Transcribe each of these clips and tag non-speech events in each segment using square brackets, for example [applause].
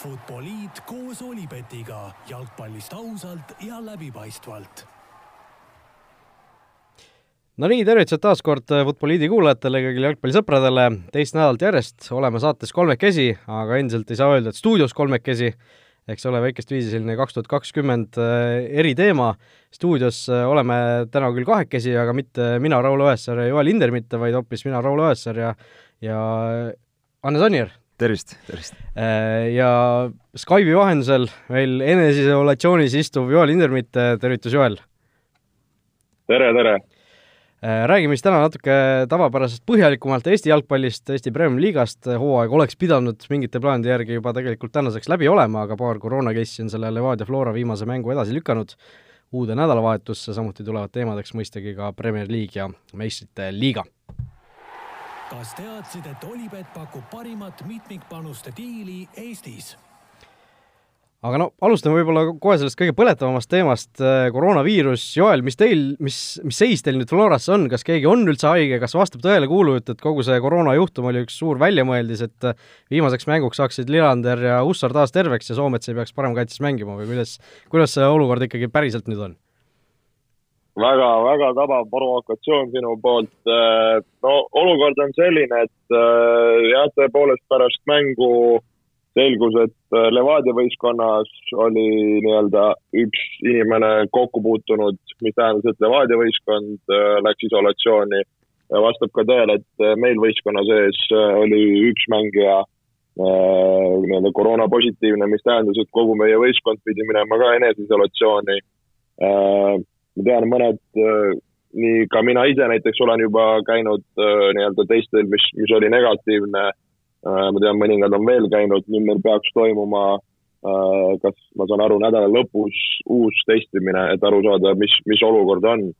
Futboliit koos Olipetiga jalgpallist ausalt ja läbipaistvalt. no nii, tervitused taas kord Futboliidi kuulajatele, kõigile jalgpallisõpradele, teist nädalat järjest oleme saates kolmekesi, aga endiselt ei saa öelda, et stuudios kolmekesi, eks ole, väikest viisi selline kaks tuhat kakskümmend eriteema. stuudios oleme täna küll kahekesi, aga mitte mina, Raul Õessar ja Joel Hinder mitte, vaid hoopis mina, Raul Õessar ja, ja Hannes Anier tervist, tervist! Ja Skype'i vahendusel veel eneseisolatsioonis istuv Joel Hindermitt, tervitus, Joel! tere, tere! Räägime siis täna natuke tavapärasest põhjalikumalt Eesti jalgpallist, Eesti Premiumi liigast, hooaeg oleks pidanud mingite plaanide järgi juba tegelikult tänaseks läbi olema, aga paar koroona case'i on selle Levadia Flora viimase mängu edasi lükanud uude nädalavahetusse, samuti tulevad teemadeks mõistagi ka Premier League ja meistrite liiga kas teadsid, et Olipet pakub parimat mitmikpanuste diili Eestis? aga no alustame võib-olla kohe sellest kõige põletavamast teemast, koroonaviirus. Joel, mis teil, mis, mis seis teil nüüd Floras on, kas keegi on üldse haige, kas vastab tõele kuulujutt, et kogu see koroonajuhtum oli üks suur väljamõeldis, et viimaseks mänguks saaksid Lillander ja Hussar taas terveks ja Soomets ei peaks paremkaitses mängima või kuidas, kuidas see olukord ikkagi päriselt nüüd on? Väga, väga tabav provokatsioon sinu poolt. no olukord on selline, et jah, tõepoolest pärast mängu selgus, et Levadia võistkonnas oli nii-öelda üks inimene kokku puutunud, mis tähendas, et Levadia võistkond läks isolatsiooni. vastab ka tõele, et meil võistkonna sees oli üks mängija nii-öelda koroonapositiivne, mis tähendas, et kogu meie võistkond pidi minema ka eneseisolatsiooni ma tean, mõned, nii ka mina ise näiteks olen juba käinud nii-öelda testil, mis, mis oli negatiivne. ma tean, mõningad on veel käinud, nüüd meil peaks toimuma, kas ma saan aru, nädala lõpus uus testimine, et aru saada, mis, mis olukord on.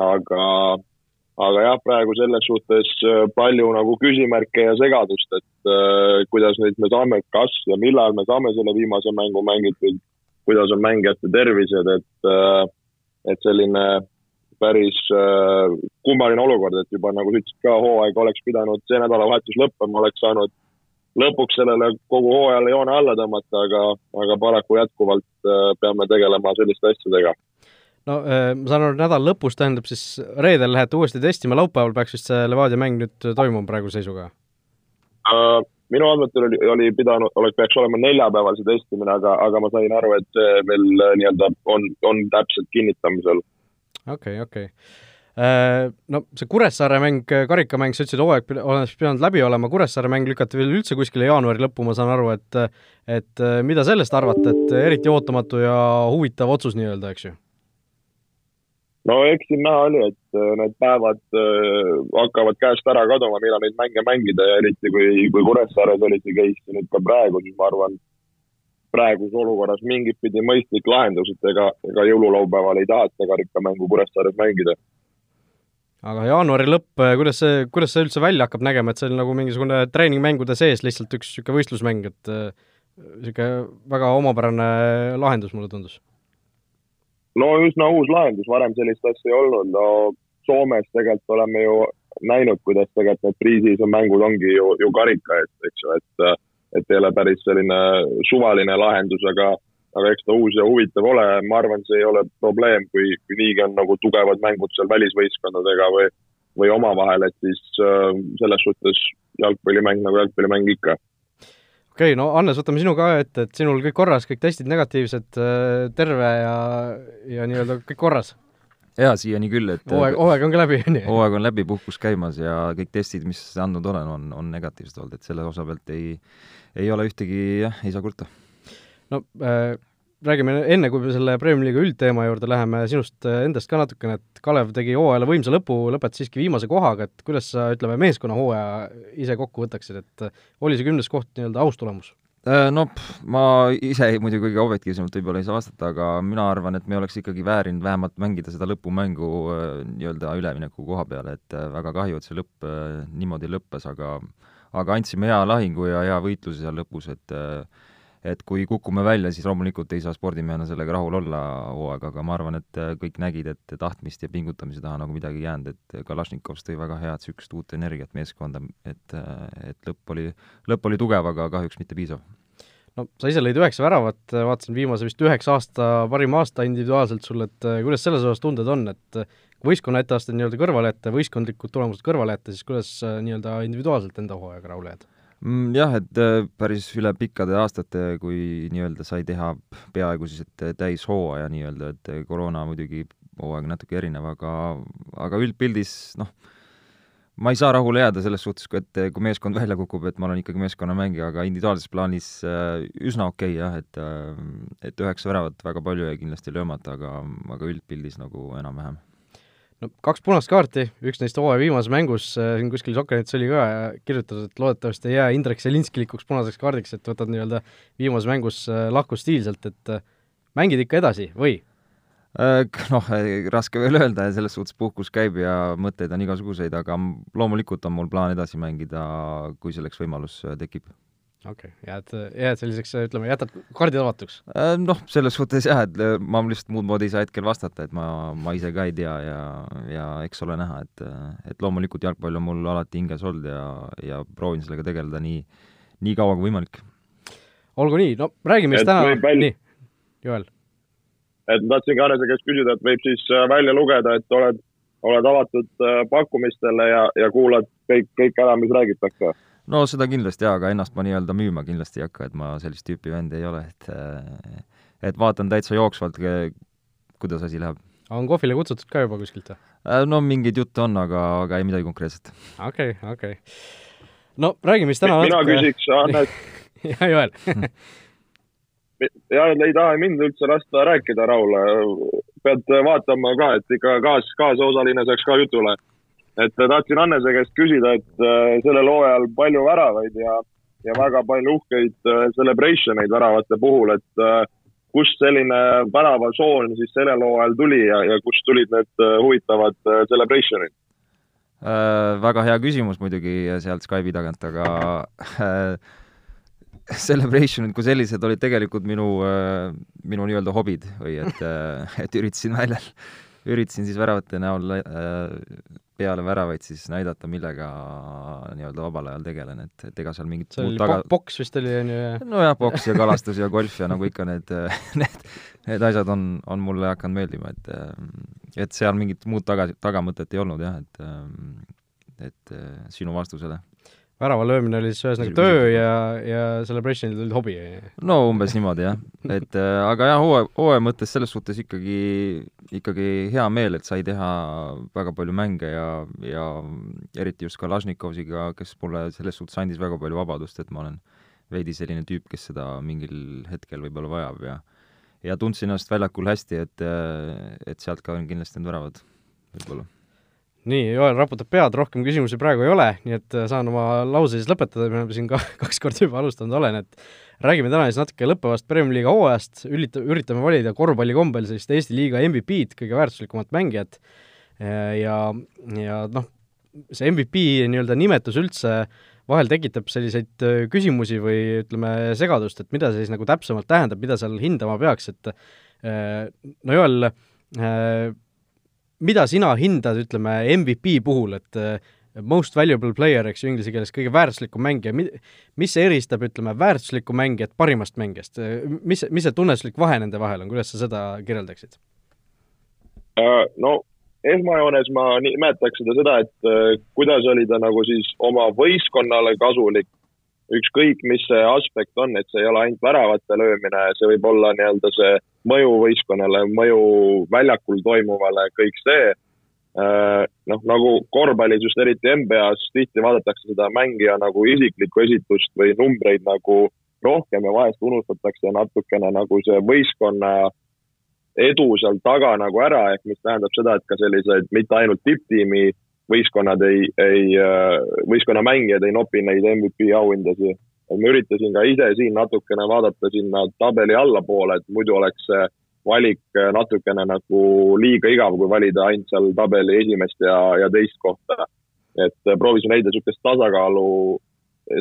aga, aga jah, praegu selles suhtes palju nagu küsimärke ja segadust, et kuidas nüüd me saame, kas ja millal me saame selle viimase mängu mängitud, kuidas on mängijate tervised, et et selline päris äh, kummaline olukord, et juba nagu sa ütlesid ka, hooaeg oleks pidanud see nädalavahetus lõppema, oleks saanud lõpuks sellele kogu hooajale joone alla tõmmata, aga, aga paraku jätkuvalt äh, peame tegelema selliste asjadega. no äh, ma saan aru, nädala lõpus tähendab siis reedel lähete uuesti testima, laupäeval peaks vist see Levadia mäng nüüd toimuma praeguse seisuga uh,? Minu andmetel oli, oli pidanud, oleks, peaks olema neljapäeval see testimine, aga, aga ma sain aru, et see veel nii-öelda on, on täpselt kinnitamisel. okei okay,, okei okay. no see Kuressaare mäng, karikamäng, sa ütlesid, hooaeg oleks pidanud läbi olema, Kuressaare mäng lükati veel üldse kuskile jaanuari lõppu, ma saan aru, et et mida sellest arvate, et eriti ootamatu ja huvitav otsus nii-öelda, eks ju? No eks siin näha oli, et äh, need päevad äh, hakkavad käest ära kaduma, millal neid mänge mängida ja eriti kui, kui Kuressaares oli see case nüüd ka praegu, siis ma arvan, praeguses olukorras mingit pidi mõistlik lahendus, et ega, ega jõululaupäeval ei taheta karikamängu Kuressaares mängida. aga jaanuari lõpp, äh, kuidas see, kuidas see üldse välja hakkab nägema, et see on nagu mingisugune treeningmängude sees lihtsalt üks niisugune võistlusmäng, et niisugune väga omapärane lahendus, mulle tundus no üsna uus lahendus, varem sellist asja ei olnud, no Soomes tegelikult oleme ju näinud, kuidas tegelikult need priisise mängud ongi ju, ju karika eest, eks ju, et et ei ole päris selline suvaline lahendus, aga aga eks ta uus ja huvitav ole, ma arvan, see ei ole probleem, kui, kui niigi on nagu tugevad mängud seal välisvõistkondadega või, või omavahel, et siis äh, selles suhtes jalgpallimäng nagu jalgpallimäng ikka okei okay,, no Hannes, võtame sinu ka ette, et sinul kõik korras, kõik testid negatiivsed, äh, terve ja, ja nii-öelda kõik korras? jaa, siiani küll, et hooaeg, hooaeg on ka läbi, on ju? hooaeg on läbi, puhkus käimas ja kõik testid, mis andnud olen, on, on negatiivsed olnud, et selle osa pealt ei, ei ole ühtegi, jah, ei saa kurta. no äh, räägime enne, kui me selle Premiumi liiga üldteema juurde läheme, sinust endast ka natukene, et Kalev tegi hooajale võimsa lõpu, lõpetas siiski viimase kohaga, et kuidas sa, ütleme, meeskonna hooaja ise kokku võtaksid, et oli see kümnes koht nii-öelda aus tulemus? No ma ise muidugi kõige objektiivsemalt võib-olla ei saa vastata, aga mina arvan, et me oleks ikkagi väärinud vähemalt mängida seda lõpumängu nii-öelda ülemineku koha peale, et väga kahju, et see lõpp niimoodi lõppes, aga aga andsime hea lahingu ja hea võitluse seal lõpus, et äh, et kui kukume välja, siis loomulikult ei saa spordimehena sellega rahul olla hooaeg, aga ma arvan, et äh, kõik nägid, et tahtmist ja pingutamise taha nagu midagi ei jäänud, et Kalašnikovs tõi väga head niisugust uut energiat meeskonda, et, äh, et lõpp oli, lõpp oli tugev, aga kahjuks mitte piisav no sa ise lõid üheksa väravat, vaatasin viimase vist üheksa aasta parim aasta individuaalselt sul, et kuidas selles osas tunded on, et kui võistkonna etteasted nii-öelda kõrvale jätta, võistkondlikud tulemused kõrvale jätta, siis kuidas nii-öelda individuaalselt enda hooajaga rahule jääd? Mm, jah, et päris üle pikkade aastate, kui nii-öelda sai teha peaaegu siis et täishooaja nii-öelda, et koroona muidugi hooaeg natuke erinev, aga, aga üldpildis noh, ma ei saa rahule jääda selles suhtes, et kui meeskond välja kukub, et ma olen ikkagi meeskonnamängija, aga individuaalses plaanis äh, üsna okei okay, jah, et äh, et üheksa väravat väga palju jäi kindlasti löömata, aga, aga üldpildis nagu enam-vähem no kaks punast kaarti, üks neist hooaja viimases mängus, äh, siin kuskil Sokkernetis oli ka kirjutatud, et loodetavasti ei jää Indrek Zelinskilikuks punaseks kaardiks, et võtad nii-öelda viimases mängus lahku stiilselt, et mängid ikka edasi või? Äh, noh, äh, raske veel öelda ja selles suhtes puhkus käib ja mõtteid on igasuguseid, aga loomulikult on mul plaan edasi mängida, kui selleks võimalus äh, tekib. Okei okay., jääd, jääd selliseks, ütleme, jätad kaardid avatuks? Noh, selles suhtes jah, et ma lihtsalt muud moodi ei saa hetkel vastata, et ma, ma ise ka ei tea ja, ja eks ole näha, et, et loomulikult jalgpall on mul alati hinges olnud ja, ja proovin sellega tegeleda nii, nii kaua kui võimalik. olgu nii, no räägime siis täna, nii, Joel et ma tahtsingi Hanese käest küsida, et võib siis äh, välja lugeda, et oled, oled avatud äh, pakkumistele ja, ja kuulad kõik, kõik ära, mis räägitakse? No seda kindlasti jaa, aga ennast ma nii-öelda müüma kindlasti ei hakka, et ma sellist tüüpi vend ei ole, et äh, et vaatan täitsa jooksvalt, kuidas asi läheb. on kohvile kutsutud ka juba kuskilt või? no mingeid jutte on, aga, aga ei midagi konkreetset. okei okay,, okei okay. no räägime siis täna mina natuke... küsiks, Hannes [laughs] jah, Joel ja ei taha mind üldse lasta rääkida, Raul. pead vaatama ka, et ikka kaas, kaasosaline saaks ka jutule. Et tahtsin Annese käest küsida, et äh, sellel hooajal palju väravaid ja, ja väga palju uhkeid äh, celebration eid väravate puhul, et äh, kust selline väravasoon siis sellel hooajal tuli ja, ja kust tulid need huvitavad celebration'id? väga hea küsimus muidugi sealt Skype'i tagant, aga celebration'id kui sellised olid tegelikult minu, minu nii-öelda hobid või et, et üritasin väljal, üritasin siis väravate näol peale väravaid siis näidata, millega nii-öelda vabal ajal tegelen, et, et ega seal mingit see oli taga... poks vist oli, on ju? nojah, poks ja [laughs] kalastus ja golf ja nagu ikka need, [laughs] need, need asjad on, on mulle hakanud meeldima, et et seal mingit muud taga, tagamõtet ei olnud jah, et et sinu vastusele värava löömine oli siis ühesõnaga töö ja, ja celebration'id olid hobi? no umbes niimoodi jah, et äh, aga jah, hooaja, hooaja mõttes selles suhtes ikkagi, ikkagi hea meel, et sai teha väga palju mänge ja, ja eriti just Kalašnikovsiga, kes mulle selles suhtes andis väga palju vabadust, et ma olen veidi selline tüüp, kes seda mingil hetkel võib-olla vajab ja ja tundsin ennast väljakul hästi, et, et sealt ka on kindlasti need väravad võib-olla. Nii, Joel raputab pead, rohkem küsimusi praegu ei ole, nii et äh, saan oma lause siis lõpetada, me oleme siin ka [laughs] kaks korda juba alustanud olen, et räägime täna siis natuke lõppevast Premiumi liiga hooajast, ülita-, üritame valida korvpalli kombel sellist Eesti liiga MVP-d, kõige väärtuslikumat mängijat. Ja, ja noh, see MVP nii-öelda nimetus üldse vahel tekitab selliseid äh, küsimusi või ütleme, segadust, et mida see siis nagu täpsemalt tähendab, mida seal hindama peaks, et äh, no Joel, mida sina hindad, ütleme, MVP puhul, et äh, most valuable player, eks ju, inglise keeles kõige väärtuslikum mängija, mis eristab, ütleme, väärtuslikku mängijat parimast mängijast, mis, mis see tunnetuslik vahe nende vahel on, kuidas sa seda kirjeldaksid? Äh, no esmajoones ma nimetaks seda seda, et äh, kuidas oli ta nagu siis oma võistkonnale kasulik, ükskõik, mis see aspekt on, et see ei ole ainult väravate löömine, see võib olla nii-öelda see mõju võistkonnale, mõju väljakul toimuvale, kõik see. Äh, noh, nagu korvpallis just eriti NBA-s tihti vaadatakse seda mängija nagu isiklikku esitust või numbreid nagu rohkem ja vahest unustatakse natukene nagu see võistkonna edu seal taga nagu ära, ehk mis tähendab seda, et ka sellised mitte ainult tipptiimi võistkonnad ei, ei, äh, võistkonna mängijad ei nopi neid MVP auhindasid. Et ma üritasin ka ise siin natukene vaadata sinna tabeli allapoole, et muidu oleks see valik natukene nagu liiga igav, kui valida ainult seal tabeli esimest ja, ja teist kohta. et proovisin leida niisugust tasakaalu,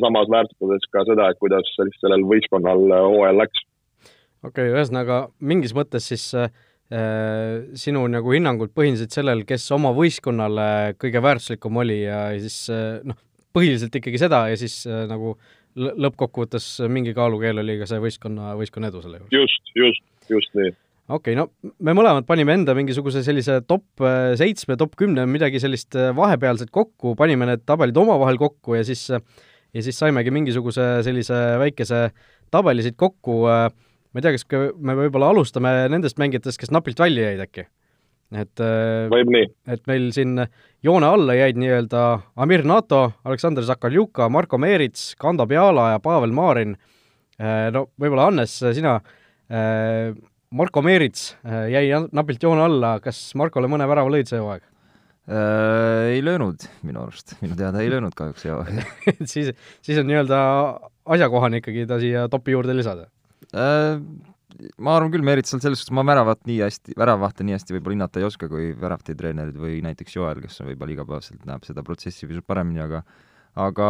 samas väärtustades ka seda, et kuidas sellel võistkonnal hooajal läks. okei okay,, ühesõnaga mingis mõttes siis äh, sinu nagu hinnangud põhinesid sellel, kes oma võistkonnale kõige väärtuslikum oli ja siis äh, noh, põhiliselt ikkagi seda ja siis äh, nagu lõppkokkuvõttes mingi kaalukeel oli ka see võistkonna, võistkonna edu selle juures. just, just, just nii. Okei okay,, no me mõlemad panime enda mingisuguse sellise top äh, seitsme, top kümne, midagi sellist äh, vahepealset kokku, panime need tabelid omavahel kokku ja siis ja siis saimegi mingisuguse sellise väikese tabeli siit kokku, ma ei tea, kas me võib-olla alustame nendest mängijatest, kes napilt välja jäid äkki? et võib nii. et meil siin joone alla jäid nii-öelda Amir Nato, Aleksandr Zakarjuka, Marko Meerits, Kando Peala ja Pavel Marin. No võib-olla, Hannes, sina, Marko Meerits jäi napilt joone alla, kas Markole mõne värava lõid see hooaeg? Äh, ei löönud minu arust, minu teada ei löönud kahjuks hooaeg [laughs] siis, siis on nii-öelda asjakohane ikkagi ta siia topi juurde lisada äh,? ma arvan küll, Merit seal selles suhtes, ma väravat nii hästi, väravahte nii hästi võib-olla hinnata ei oska kui väravti treenerid või näiteks Joel, kes võib-olla igapäevaselt näeb seda protsessi pisut paremini, aga aga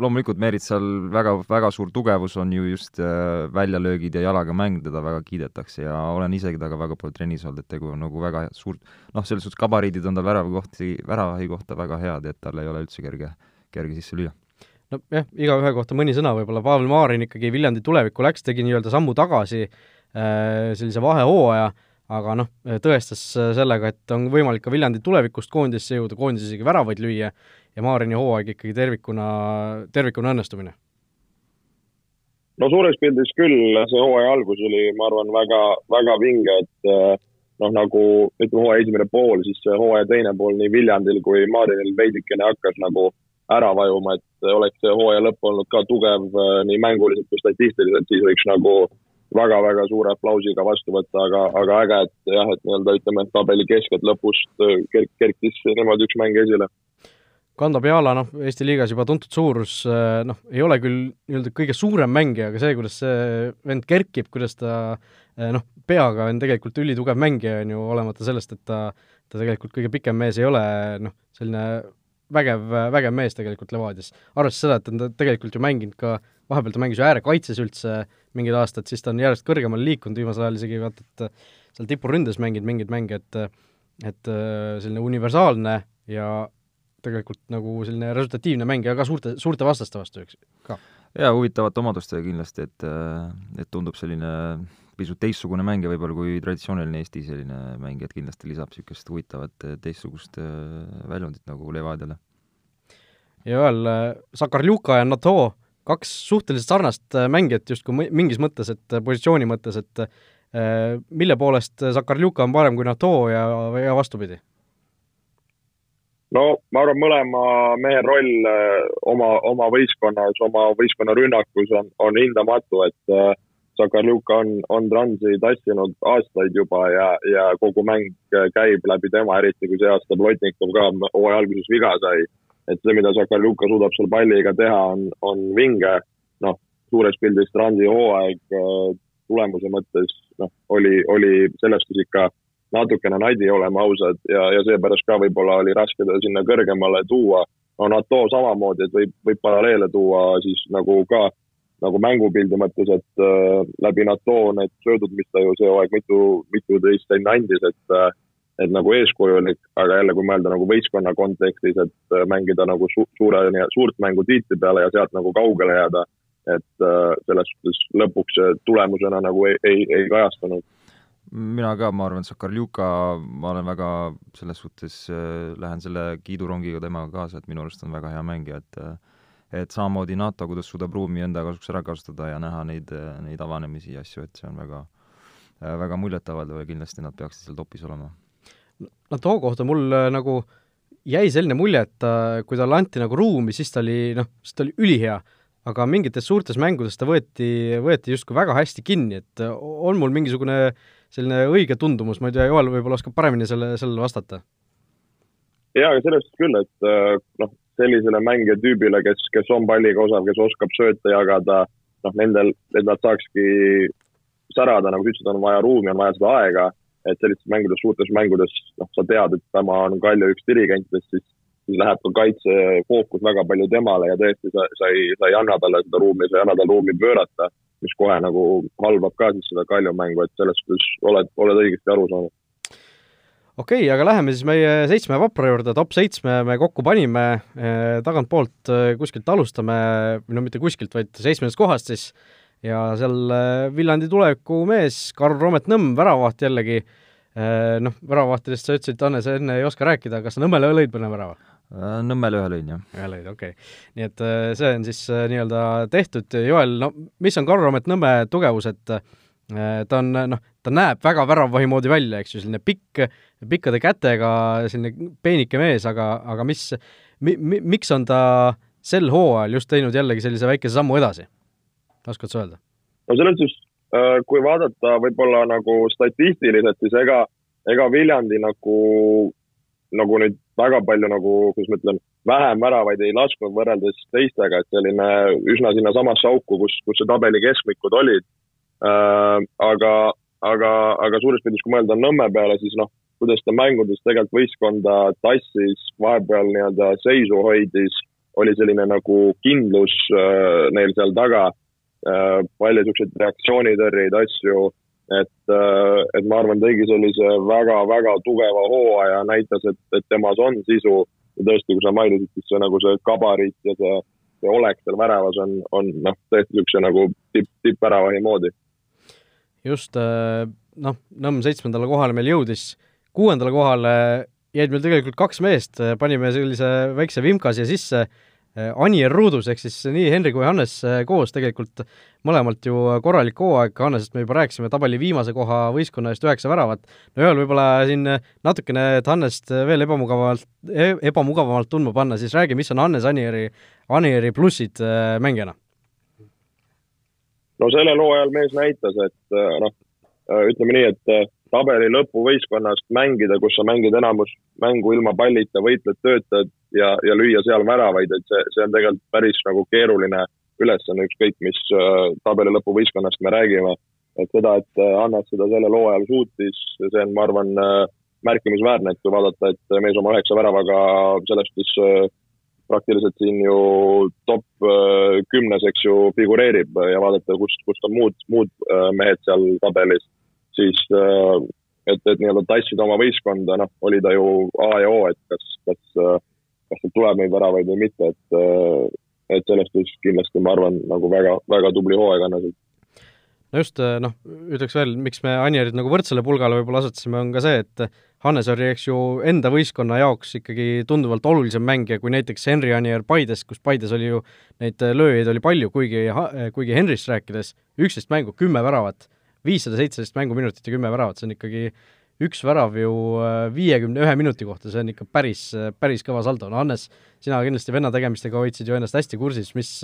loomulikult Merit seal väga, väga suur tugevus on ju just äh, väljalöögid ja jalaga mäng, teda väga kiidetakse ja olen isegi temaga väga palju trennis olnud, et tegu on nagu väga suurt, noh, selles suhtes gabariidid on tal värava kohti, väravahi kohta väga head, et tal ei ole üldse kerge, kerge sisse lüüa. Nojah, igaühe kohta mõni sõna võib-olla, Pavel Maarin ikkagi Viljandi tulevikku läks, tegi nii-öelda sammu tagasi äh, sellise vahehooaja, aga noh, tõestas sellega, et on võimalik ka Viljandi tulevikust koondisse jõuda, koondises isegi väravaid lüüa ja Maarini hooaeg ikkagi tervikuna, tervikuna õnnestumine? no suures pildis küll, see hooaja algus oli, ma arvan, väga, väga vinge, et äh, noh, nagu ütleme, hooaja esimene pool, siis hooaja teine pool nii Viljandil kui Maarinil veidikene hakkas nagu ära vajuma, et oleks see hooaja lõpp olnud ka tugev äh, nii mänguliselt kui statistiliselt, siis võiks nagu väga-väga suure aplausiga vastu võtta, aga, aga äge, et jah, et nii-öelda ütleme, et tabeli keskelt lõpust äh, kerk-, kerkis niimoodi üks mäng esile. Kando Peala, noh, Eesti liigas juba tuntud suurus, äh, noh, ei ole küll nii-öelda kõige suurem mängija, aga see, kuidas see vend kerkib, kuidas ta noh, peaga on tegelikult ülitugev mängija, on ju, olemata sellest, et ta, ta tegelikult kõige pikem mees ei ole, noh, selline vägev, vägev mees tegelikult Levadias. arvestades seda, et ta on tegelikult ju mänginud ka, vahepeal ta mängis ju äärekaitses üldse mingid aastad, siis ta on järjest kõrgemale liikunud, viimasel ajal isegi vaata, et seal tipuründes mänginud mingeid mänge, et et selline universaalne ja tegelikult nagu selline resultatiivne mängija ka suurte, suurte vastaste vastu, eks, ka. jaa, huvitavate omadustega kindlasti, et, et tundub selline pisut teistsugune mängija võib-olla kui traditsiooniline Eesti selline mängija, et kindlasti lisab niisugust huvitavat teistsugust äh, väljundit nagu Levadiale. ja veel Sakarljuka ja Nato, kaks suhteliselt sarnast äh, mängijat justkui mingis mõttes, et äh, positsiooni mõttes, et mille poolest Sakarljuka on parem kui Nato ja, ja vastupidi? no ma arvan, mõlema mehe roll oma, oma võistkonnas, oma võistkonna rünnakus on, on hindamatu, et äh, Sakarluka on, on Transi tassinud aastaid juba ja, ja kogu mäng käib läbi tema, eriti kui see aasta Plotnikov ka hooaja alguses viga sai. Et see, mida Sakarluka suudab seal palliga teha, on, on vinge. noh, suures pildis Transi hooaeg äh, tulemuse mõttes noh, oli, oli selles suhtes ikka natukene nadi, oleme ausad, ja, ja seepärast ka võib-olla oli raske teda sinna kõrgemale tuua. no NATO samamoodi, et võib, võib paralleele tuua siis nagu ka nagu mängupildi mõttes, et äh, läbi NATO need söödud, mis ta ju see hooaeg mitu, mitu teist sinna andis, et äh, et nagu eeskujulik, aga jälle, kui mõelda nagu võistkonna kontekstis, et äh, mängida nagu su suure, suurt mängu tiitli peale ja sealt nagu kaugele jääda, et äh, selles suhtes lõpuks tulemusena nagu ei, ei, ei kajastunud mina ka, ma arvan, Sakarljuka, ma olen väga selles suhtes äh,, lähen selle kiidurongiga temaga kaasa, et minu arust on väga hea mängija, et et samamoodi NATO, kuidas suudab ruumi enda kasuks ära kasutada ja näha neid, neid avanemisi ja asju, et see on väga, väga muljetavaldav ja kindlasti nad peaksid seal topis olema. No too kohta mul äh, nagu jäi selline mulje, et ta, kui talle anti nagu ruumi, siis ta oli noh, siis ta oli ülihea, aga mingites suurtes mängudes ta võeti, võeti justkui väga hästi kinni, et äh, on mul mingisugune selline õige tundumus, ma ei tea, Joel võib-olla oskab paremini selle, sellele vastata? jaa, aga sellest küll, et äh, noh, sellisele mängija tüübile, kes, kes on palliga osav, kes oskab sööta jagada, noh, nendel, et nad saakski särada, nagu sa ütlesid, on vaja ruumi, on vaja seda aega, et sellistes mängudes, suurtes mängudes, noh, sa tead, et tema on Kaljo üks dirigentidest, siis, siis läheb ka kaitse fookus väga palju temale ja tõesti sa, sa ei, sa ei anna talle seda ruumi, sa ei anna tal ruumi pöörata, mis kohe nagu halvab ka siis seda Kaljo mängu, et selles suhtes oled, oled õigesti aru saanud. Okei okay,, aga läheme siis meie seitsme vapra juurde, top seitsme me kokku panime, eh, tagantpoolt eh, kuskilt alustame, no mitte kuskilt, vaid seitsmendast kohast siis, ja seal eh, Viljandi tuleviku mees Karl Roomet Nõmm, väravaht jällegi, noh, väravahtidest sa ütlesid, Anne, sa enne ei oska rääkida, kas sa Nõmmele lõid mõne värava? Nõmmele ühe lõin, jah. ühe lõid, okei okay.. nii et see on siis nii-öelda tehtud, Joel, no mis on Karl Roomet Nõmme tugevus, et ta on noh, ta näeb väga väravvahi moodi välja, eks ju, selline pikk, pikkade kätega selline peenike mees, aga, aga mis mi,, mi, miks on ta sel hooajal just teinud jällegi sellise väikese sammu edasi? Oskad sa öelda? no selles suhtes, äh, kui vaadata võib-olla nagu statistiliselt, siis ega, ega Viljandi nagu, nagu nüüd väga palju nagu, kuidas ma ütlen, vähem väravaid ei lasknud võrreldes teistega, et selline üsna sinnasamasse auku, kus, kus see tabeli keskmikud olid äh,. aga, aga, aga suures pildis, kui mõelda Nõmme peale, siis noh, kuidas ta mängudes tegelikult võistkonda tassis, vahepeal nii-öelda seisu hoidis, oli selline nagu kindlus äh, neil seal taga palju niisuguseid reaktsioonitõrjeid, asju, et äh,, et ma arvan, tegi sellise väga-väga tugeva hooaja, näitas, et, et temas on sisu. Ja tõesti, kui sa mainisid, siis see nagu see gabariit ja see, see olek seal väravas on, on noh, tõesti niisuguse nagu tipp, tippväravahi moodi. Just äh, noh, Nõmm seitsmendale kohale meil jõudis, kuuendale kohale jäid meil tegelikult kaks meest, panime sellise väikse vimka siia sisse, äh, Anier Ruudus, ehk siis nii Henri kui Hannes äh, koos tegelikult mõlemalt ju korralik hooaeg, Hannesest me juba rääkisime, tabeli viimase koha võistkonna eest üheksa väravat. no ühel võib-olla siin natukene, et Hannest veel ebamugavamalt, e-, ebamugavamalt tundma panna, siis räägi, mis on Hannes Anieri, Anieri plussid mängijana no sellel hooajal mees näitas, et äh, noh, äh, ütleme nii, et äh, tabeli lõpuvõistkonnast mängida, kus sa mängid enamus mängu ilma pallita, võitled, töötad ja, ja lüüa seal väravaid, et see, see on tegelikult päris nagu keeruline ülesanne, ükskõik mis tabeli lõpuvõistkonnast me räägime. et seda, et Hannes seda sellel hooajal suutis, see on, ma arvan, märkimisväärne, et kui vaadata, et mees oma üheksa väravaga selles suhtes praktiliselt siin ju top äh, kümnes, eks ju, figureerib ja vaadata, kust, kust on muud, muud äh, mehed seal tabelis, siis äh, et, et nii-öelda tassida oma võistkonda, noh, oli ta ju A ja O, et kas, kas, kas sealt tuleb neid väravaid või mitte, et, et sellest siis kindlasti ma arvan, nagu väga, väga tubli hooaeg annasid no just, noh, ütleks veel, miks me Anjerit nagu võrdsele pulgale võib-olla asetasime, on ka see, et Hannes oli, eks ju, enda võistkonna jaoks ikkagi tunduvalt olulisem mängija kui näiteks Henri Anier Paides, kus Paides oli ju neid lööjaid oli palju, kuigi, kuigi Henrist rääkides üksteist mängu, kümme väravat, viissada seitseteist mänguminutit ja kümme väravat, see on ikkagi üks värav ju äh, viiekümne ühe minuti kohta, see on ikka päris, päris kõva saldo, no Hannes, sina kindlasti venna tegemistega hoidsid ju ennast hästi kursis, mis,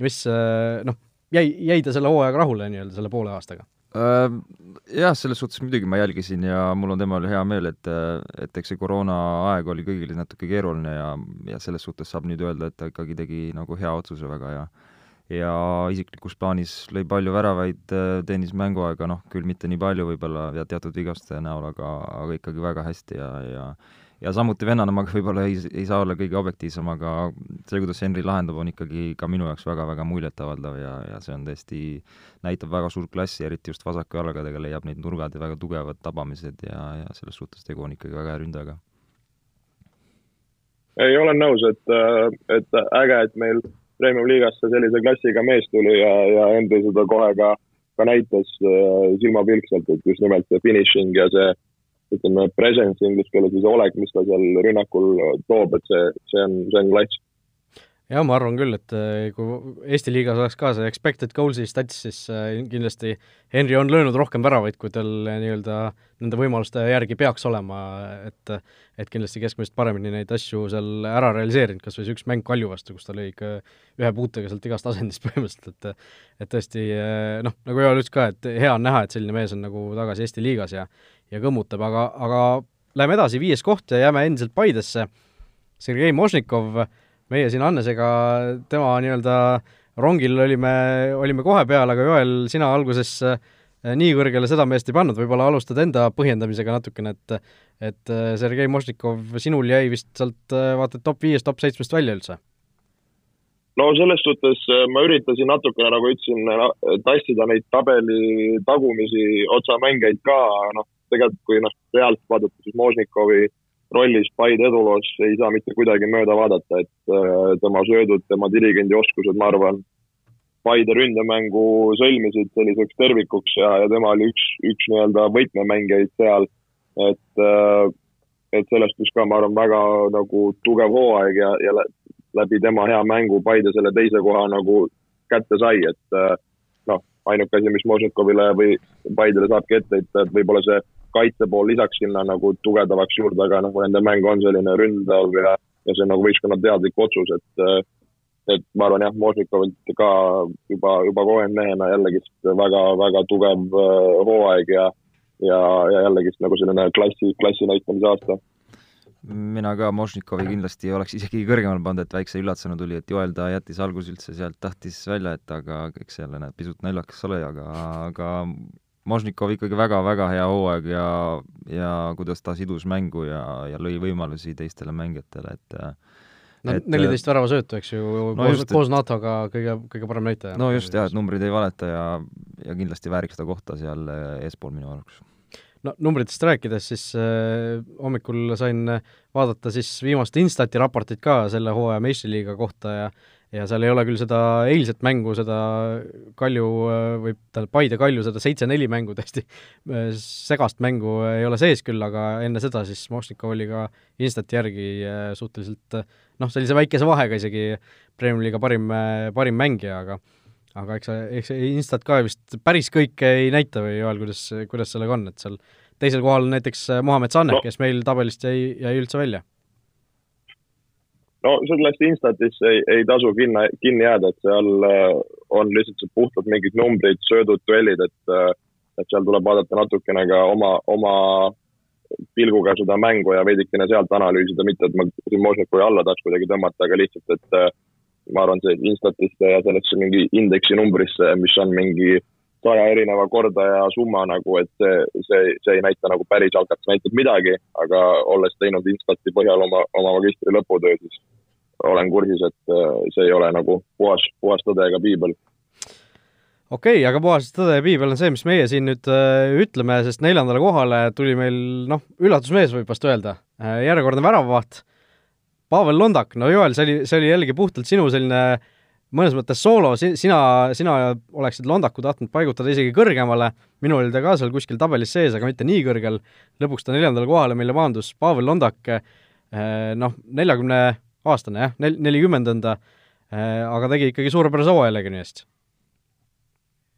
mis noh, jäi, jäi ta selle hooajaga rahule nii-öelda, selle poole aastaga? Äh, jah, selles suhtes muidugi ma jälgisin ja mul on tema üle hea meel, et, et eks see koroonaaeg oli kõigil natuke keeruline ja, ja selles suhtes saab nüüd öelda, et ta ikkagi tegi nagu hea otsuse väga ja ja isiklikus plaanis lõi palju väravaid, teenis mänguaega, noh, küll mitte nii palju võib-olla ja teatud vigaste näol, aga, aga ikkagi väga hästi ja, ja ja samuti vennana ma võib-olla ei, ei saa olla kõige objektiivsem, aga see, kuidas Henri lahendab, on ikkagi ka minu jaoks väga-väga muljetavaldav ja, ja see on tõesti, näitab väga suurt klassi, eriti just vasaku jalgadega leiab neid nurgad ja väga tugevad tabamised ja, ja selles suhtes tegu on ikkagi väga hea ründajaga. ei, olen nõus, et, et äge, et meil Premium-liigasse sellise klassiga mees tuli ja, ja Henri seda kohe ka, ka näitas äh, silmapilkselt, et just nimelt see finishing ja see ütleme, presence inglise keeles või see olek, mis ta seal rünnakul toob, et see, see on, see on klass jah, ma arvan küll, et äh, kui Eesti liigas oleks ka see expected goals'i stats, siis äh, kindlasti Henry on löönud rohkem väravaid, kui tal äh, nii-öelda nende võimaluste järgi peaks olema, et et kindlasti keskmisest paremini neid asju seal ära realiseerinud, kas või see üks mäng Kalju vastu, kus ta lõi ikka ühe puutega sealt igast asendist [laughs] põhimõtteliselt, et et tõesti noh, nagu Joel ütles ka, et hea on näha, et selline mees on nagu tagasi Eesti liigas ja ja kõmmutab, aga, aga läheme edasi, viies koht ja jääme endiselt Paidesse, Sergei Mošnikov äh, meie siin Hannesega tema nii-öelda rongil olime, olime kohe peal, aga Joel, sina alguses eh, nii kõrgele seda meest ei pannud, võib-olla alustad enda põhjendamisega natukene, et et eh, Sergei Mošnikov, sinul jäi vist sealt eh, vaata et top viiest, top seitsmest välja üldse? no selles suhtes ma üritasin natukene, nagu ütlesin, tassida neid tabeli tagumisi otsamängijaid ka, noh, tegelikult kui noh, reaalselt vaadata, siis Možnikovi rollist Paide eduloos ei saa mitte kuidagi mööda vaadata, et äh, tema söödud, tema dirigendi oskused, ma arvan, Paide ründemängu sõlmisid selliseks tervikuks ja, ja tema oli üks, üks nii-öelda võtmemängijaid seal, et äh, et sellest, mis ka, ma arvan, väga nagu tugev hooaeg ja, ja läbi tema hea mängu Paide selle teise koha nagu kätte sai, et äh, noh, ainuke asi, mis Možnikovile või Paidele saabki ette heita, et võib-olla see kaitsepool lisaks sinna nagu tugevdavaks juurde, aga nagu nende mäng on selline ründav ja, ja see on nagu võistkonna teadlik otsus, et äh, et ma arvan jah, Možnikovilt ka juba, juba kogenud mehena jällegist väga-väga tugev äh, hooaeg ja ja, ja jällegist nagu selline klassi, klassi näitamise aasta. Mina ka Možnikovi kindlasti oleks isegi kõrgemale pannud, et väikse üllatusena tuli, et Joel ta jättis alguses üldse sealt, tahtis välja jätta, aga eks see jälle näeb pisut naljakas ole, aga, aga Možnikov ikkagi väga-väga hea hooaeg ja, ja kuidas ta sidus mängu ja, ja lõi võimalusi teistele mängijatele, et no neliteist väravasöötu, eks ju no, koos, koos NATO-ga kõige, kõige parem näitaja. no just, jah, et numbrid ei valeta ja, ja kindlasti vääriks seda kohta seal eespool minu arvates no numbritest rääkides, siis äh, hommikul sain vaadata siis viimast Instati raportit ka selle hooaja meistriliiga kohta ja ja seal ei ole küll seda eilset mängu, seda Kalju äh, või tähendab, Paide Kalju seda seitse-neli mängu täiesti äh, segast mängu ei ole sees küll, aga enne seda siis Mošnikov oli ka Instati järgi äh, suhteliselt noh, sellise väikese vahega isegi Premiumi liiga parim, parim mängija, aga aga eks eks see Instat ka vist päris kõike ei näita või Joel, kuidas, kuidas sellega on, et seal teisel kohal on näiteks Muhamed Sanne no., kes meil tabelist jäi, jäi üldse välja? No sellest Instatis ei, ei tasu kinni, kinni jääda, et seal äh, on lihtsalt puhtalt mingid numbrid, söödud, duellid, et äh, et seal tuleb vaadata natukene ka oma, oma pilguga seda mängu ja veidikene sealt analüüsida, mitte et ma siin Možnikovi alla tahaks kuidagi tõmmata, aga lihtsalt, et äh, ma arvan, see Instatisse ja sellesse mingi indeksi numbrisse, mis on mingi saja erineva kordaja summa nagu, et see, see, see ei näita nagu päris alkat, see näitab midagi, aga olles teinud Instati põhjal oma, oma magistri lõputöö, siis olen kursis, et äh, see ei ole nagu puhas, puhas tõde ega piibel. Okei okay,, aga puhas tõde ja piibel on see, mis meie siin nüüd äh, ütleme, sest neljandale kohale tuli meil noh, üllatusmees võib vast öelda. Äh,, järjekordne väravavaht, Pavel Londak, no Joel, see oli, see oli jällegi puhtalt sinu selline mõnes mõttes soolo, si-, sina, sina oleksid Londaku tahtnud paigutada isegi kõrgemale, minul oli ta ka seal kuskil tabelis sees, aga mitte nii kõrgel, lõpuks ta neljandale kohale meile maandus, Pavel Londak, noh, neljakümne aastane jah, nel-, nelikümmend on ta, eh, aga tegi ikkagi suurepärase hooaja Legioni eest.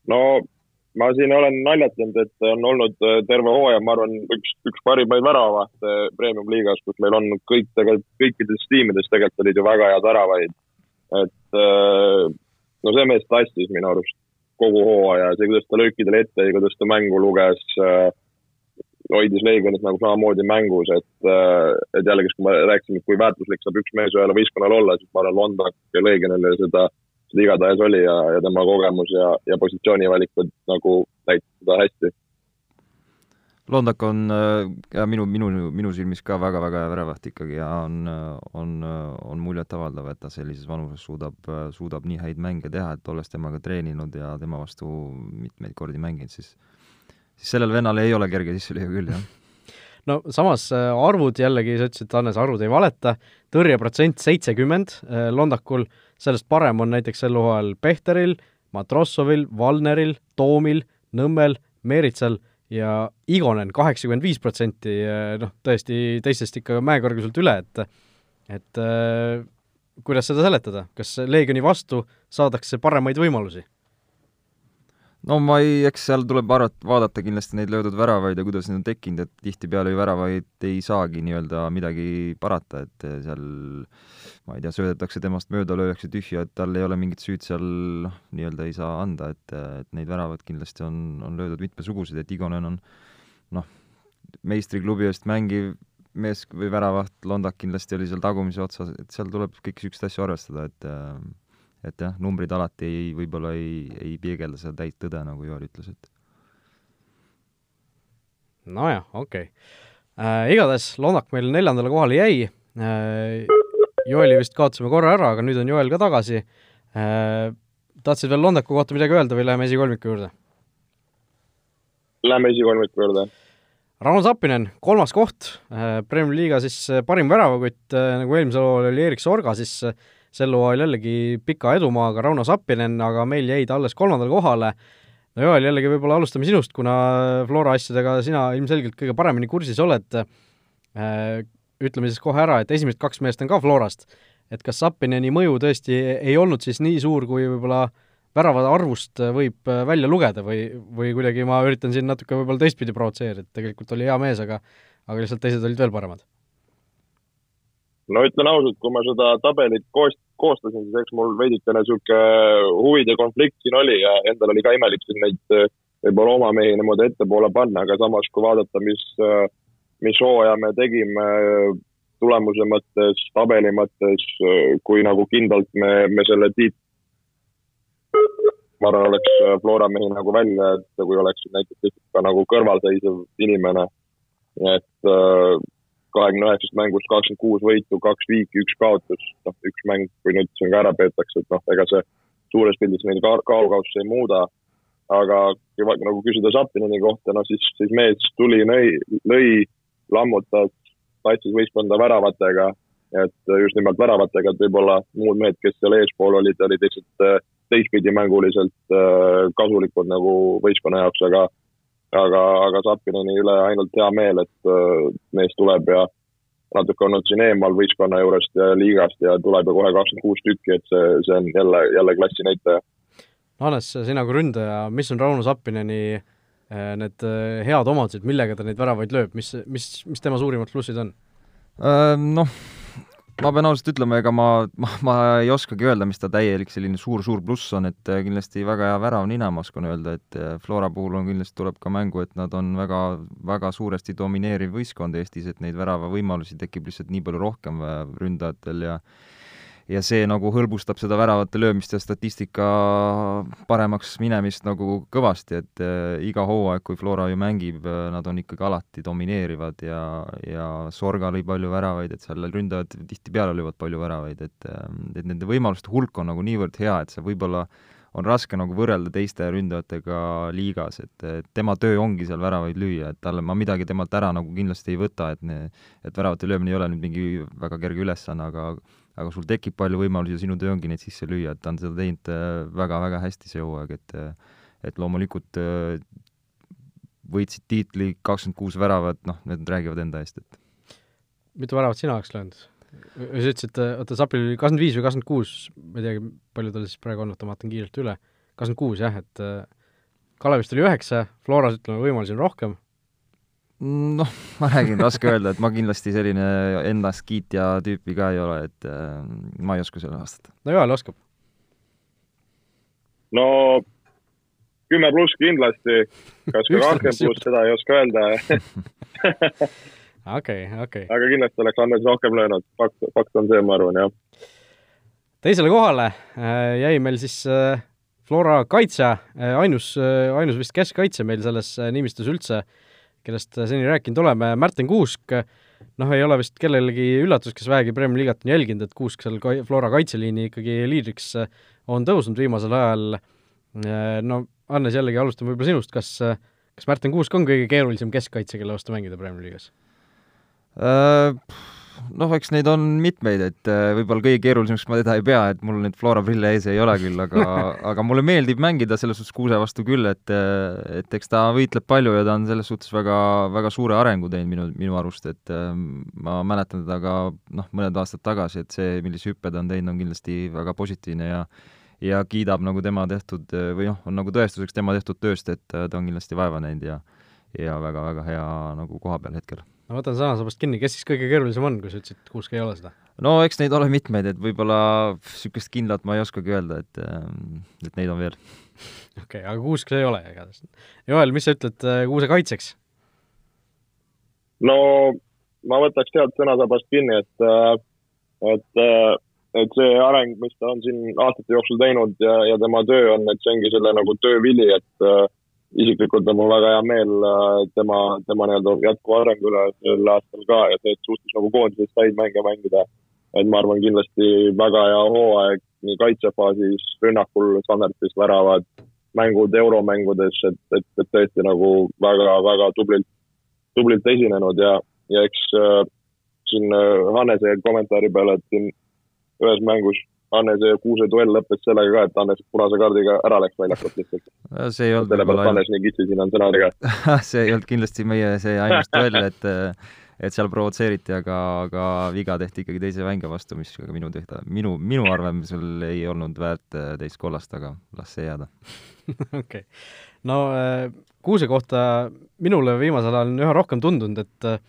no ma siin olen naljatanud, et on olnud eh, terve hooaja, ma arvan, üks, üks parimaid väravahte premium-liigas, kus meil on kõik tegelikult, kõikides tiimides tegelikult olid ju väga head väravaid et äh, no see mees tassis minu arust kogu hooaja, see, kuidas ta löökidele ette kuidas ta mängu luges, äh, hoidis Leegionit nagu samamoodi mängus, et, äh, et jällegi, kui me rääkisime, kui väärtuslik saab üks mees ühele võistkonnale olla, siis ma arvan, Londak ja Leegionile seda, seda igatahes oli ja, ja tema kogemus ja, ja positsioonivalikud nagu näitasid seda hästi. Londak on ja minu, minu, minu silmis ka väga-väga hea väravat ikkagi ja on, on, on muljetavaldav, et ta sellises vanuses suudab, suudab nii häid mänge teha, et olles temaga treeninud ja tema vastu mitmeid kordi mänginud, siis siis sellel vennal ei ole kerge sisse lüüa küll, jah. [laughs] No samas arvud jällegi, sa ütlesid, Hannes, arvud ei valeta, tõrjeprotsent seitsekümmend Londakul, sellest parem on näiteks sel hooajal Pehteril, Matrossovil, Valneril, Toomil, Nõmmel, Meeritsal ja Igonen kaheksakümmend viis protsenti, eh, noh, tõesti teistest ikka mäekõrguselt üle, et et äh, kuidas seda seletada, kas Leegioni vastu saadakse paremaid võimalusi? No ma ei, eks seal tuleb arvata, vaadata kindlasti neid löödud väravaid ja kuidas need on tekkinud, et tihtipeale ju väravaid ei saagi nii-öelda midagi parata, et seal ma ei tea, söödetakse temast mööda, lüüakse tühja, et tal ei ole mingit süüd seal noh, nii-öelda ei saa anda, et, et neid väravaid kindlasti on, on löödud mitmesuguseid, et Igonen on noh, meistriklubi eest mängiv mees või väravaht, Londak kindlasti oli seal tagumise otsas, et seal tuleb kõiki niisuguseid asju arvestada, et et jah, numbrid alati ei, võib-olla ei, ei peegelda seda täit tõde, nagu Joel ütles, et nojah, okei okay. äh,. Igatahes Lonak meil neljandale kohale jäi äh,, Joeli vist kaotasime korra ära, aga nüüd on Joel ka tagasi äh,. tahtsid veel Londaku kohta midagi öelda või läheme esikolmiku juurde? Läheme esikolmiku juurde. Rauno Zappinen, kolmas koht, Premiumi liiga siis parim väravakütt, nagu eelmisel hooajal oli Erik Sorga, siis sel hooajal jällegi pika edumaaga Rauno Zappinen, aga meil jäi ta alles kolmandale kohale. no Joel, jällegi võib-olla alustame sinust, kuna Flora asjadega sina ilmselgelt kõige paremini kursis oled. ütleme siis kohe ära, et esimesed kaks meest on ka Florast. et kas Zappineni mõju tõesti ei olnud siis nii suur, kui võib-olla väravade arvust võib välja lugeda või, või kuidagi ma üritan siin natuke võib-olla teistpidi provotseerida, tegelikult oli hea mees, aga aga lihtsalt teised olid veel paremad no ütlen ausalt, kui ma seda tabelit koost-, koostasin, siis eks mul veidikene niisugune huvide konflikt siin oli ja endal oli ka imelik siin neid võib-olla oma mehi niimoodi ettepoole panna, aga samas, kui vaadata, mis, mis hooaja me tegime tulemuse mõttes, tabeli mõttes, kui nagu kindlalt me, me selle tiit-, ma arvan, oleks Flora mehi nagu välja, et kui oleks näiteks ka nagu kõrvalseisev inimene, et kahekümne üheksast mängust kakskümmend kuus võitu, kaks viiki, üks kaotus, noh, üks mäng, kui nüüd siin ka ära peetakse, et noh, ega see suures pildis meil ka kaalukausse ei muuda. aga kui nagu küsida Zappinini kohta, no siis, siis mees tuli, lõi, lõi, lammutas, paistis võistkonda väravatega, et just nimelt väravatega, et võib-olla muud mehed, kes seal eespool olid, olid lihtsalt äh, teistpidi mänguliselt äh, kasulikud nagu võistkonna jaoks, aga aga, aga Zappineni üle ainult hea meel, et äh, mees tuleb ja natuke olnud siin eemal võistkonna juurest ja liigast ja tuleb ju kohe kakskümmend kuus tükki, et see, see on jälle, jälle klassi näitaja. Hannes, sina kui ründaja, mis on Rauno Zappineni äh, need äh, head omadused, millega ta neid väravaid lööb, mis, mis, mis tema suurimad plussid on? Noh, ma pean ausalt ütlema, ega ma, ma, ma ei oskagi öelda, mis ta täielik selline suur-suur pluss on, et äh, kindlasti väga hea väravnina, ma oskan öelda, et äh, Flora puhul on kindlasti, tuleb ka mängu, et nad on väga, väga suuresti domineeriv võistkond Eestis, et neid väravavõimalusi tekib lihtsalt nii palju rohkem äh, ründajatel ja ja see nagu hõlbustab seda väravate löömist ja statistika paremaks minemist nagu kõvasti, et äh, iga hooaeg, kui Flora ju mängib äh,, nad on ikkagi alati domineerivad ja, ja Sorga lõi palju väravaid, et seal ründajad tihtipeale löövad palju väravaid, et äh, et nende võimaluste hulk on nagu niivõrd hea, et see võib-olla on raske nagu võrrelda teiste ründajatega liigas, et, et tema töö ongi seal väravaid lüüa, et talle, ma midagi temalt ära nagu kindlasti ei võta, et ne, et väravate löömine ei ole nüüd mingi väga kerge ülesanne, aga aga sul tekib palju võimalusi ja sinu töö ongi neid sisse lüüa, et ta on seda teinud väga-väga äh, hästi see hooaeg, et äh, et loomulikult äh, võitsid tiitli, kakskümmend kuus väravat, noh, need räägivad enda eest, et. Mitu väravat sina oleks löönud? sa ütlesid, oota, Sapil oli kakskümmend viis või kakskümmend kuus, ma ei teagi, palju tal siis praegu on, oota, ma vaatan kiirelt üle, kakskümmend kuus jah, et Kalevist oli üheksa, Floras ütleme, võimalusi on rohkem, noh, ma räägin, raske öelda, et ma kindlasti selline ennast kiitja tüüpi ka ei ole, et äh, ma ei oska sellele vastata. no Joel oskab. no kümme pluss kindlasti, kas ka kakskümmend pluss, seda ei oska öelda [laughs] okei, okei. aga kindlasti oleks Andres rohkem löönud, fakt, fakt on see, ma arvan, jah. teisele kohale äh, jäi meil siis äh, Flora kaitse äh,, ainus äh,, ainus vist keskkaitse meil selles nimistus üldse kellest seni rääkinud oleme, Märten Kuusk, noh, ei ole vist kellelegi üllatus, kes vähegi Premiumi liigat on jälginud, et Kuusk seal ka-, Flora kaitseliini ikkagi liidriks on tõusnud viimasel ajal, no Hannes, jällegi alustame võib-olla sinust, kas, kas Märten Kuusk on kõige keerulisem keskkaitse, kelle vastu mängida Premiumi liigas äh,? Noh, eks neid on mitmeid, et äh, võib-olla kõige keerulisemaks ma teda ei pea, et mul neid Flora prille ees ei ole küll, aga [laughs] aga mulle meeldib mängida selles suhtes Kuuse vastu küll, et äh, et eks ta võitleb palju ja ta on selles suhtes väga, väga suure arengu teinud minu, minu arust, et äh, ma mäletan teda ka noh, mõned aastad tagasi, et see, millise hüppe ta on teinud, on kindlasti väga positiivne ja ja kiidab nagu tema tehtud või noh, on nagu tõestuseks tema tehtud tööst, et ta on kindlasti vaeva näinud ja ja väga-väga hea nagu koha peal hetkel ma võtan sõnasabast kinni, kes siis kõige keerulisem on, kui sa ütlesid, et Kuusk ei ole seda? no eks neid ole mitmeid, et võib-olla niisugust kindlat ma ei oskagi öelda, et, ähm, et neid on veel. [laughs] okei okay,, aga Kuusk see ei ole igatahes. Joel, mis sa ütled äh, Kuuse kaitseks? no ma võtaks sealt sõnasabast kinni, et, äh, et, äh, et see areng, mis ta on siin aastate jooksul teinud ja, ja tema töö on, et see ongi selle nagu töö vili, et isiklikult on mul väga hea meel äh, tema, tema nii-öelda jätkuva arengu üle sel aastal ka ja see, et suutis nagu koondises said mänge mängida. et ma arvan, kindlasti väga hea hooaeg nii kaitsefaasis, rünnakul, standardis väravad, mängud euromängudes, et, et, et tõesti nagu väga-väga tublilt tublilt esinenud ja, ja eks äh, siin äh, Hannese kommentaari peale, et siin ühes mängus Hannese ja Kuuse duell lõppes sellega ka, et Hannes punase kaardiga ära läks väljakult lihtsalt. see ei olnud sellepärast Hannes nii kitsi siin on sõnadega [laughs] see ei olnud kindlasti meie see ainus duell, et et seal provotseeriti, aga, aga viga tehti ikkagi teise mängija vastu, mis ka minu tehta, minu, minu arvamusel ei olnud väärt äh, teist kollast, aga las see jääda. [laughs] okei. no äh, Kuuse kohta minule viimasel ajal on üha rohkem tundunud, et äh,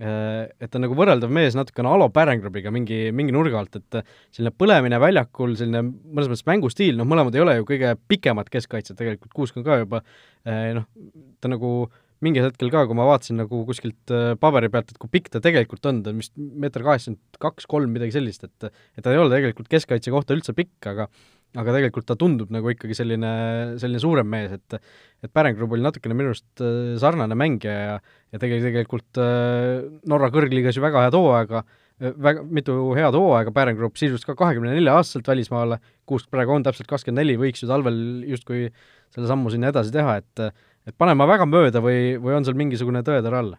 et ta on nagu võrreldav mees natukene Alo Pärengrobiga mingi, mingi nurga alt, et selline põlemine väljakul, selline mõnes mõttes mängustiil, noh, mõlemad ei ole ju kõige pikemad keskkaitsjad tegelikult, Kuusk on ka juba noh, ta nagu mingil hetkel ka, kui ma vaatasin nagu kuskilt paberi pealt, et kui pikk ta tegelikult on, ta on vist meeter kaheksakümmend kaks, kolm, midagi sellist, et et ta ei ole tegelikult keskkaitse kohta üldse pikk, aga aga tegelikult ta tundub nagu ikkagi selline, selline suurem mees, et et Pärengrub oli natukene minu arust äh, sarnane mängija ja ja tegi tegelikult äh, Norra kõrgliigas ju väga head hooaega, äh, väga, mitu head hooaega, Pärengrub sisus ka kahekümne nelja aastaselt välismaale, Kuusk praegu on täpselt kakskümmend neli, võiks ju talvel justkui selle sammu sinna edasi teha, et et panen ma väga mööda või, või on seal mingisugune tõetera all?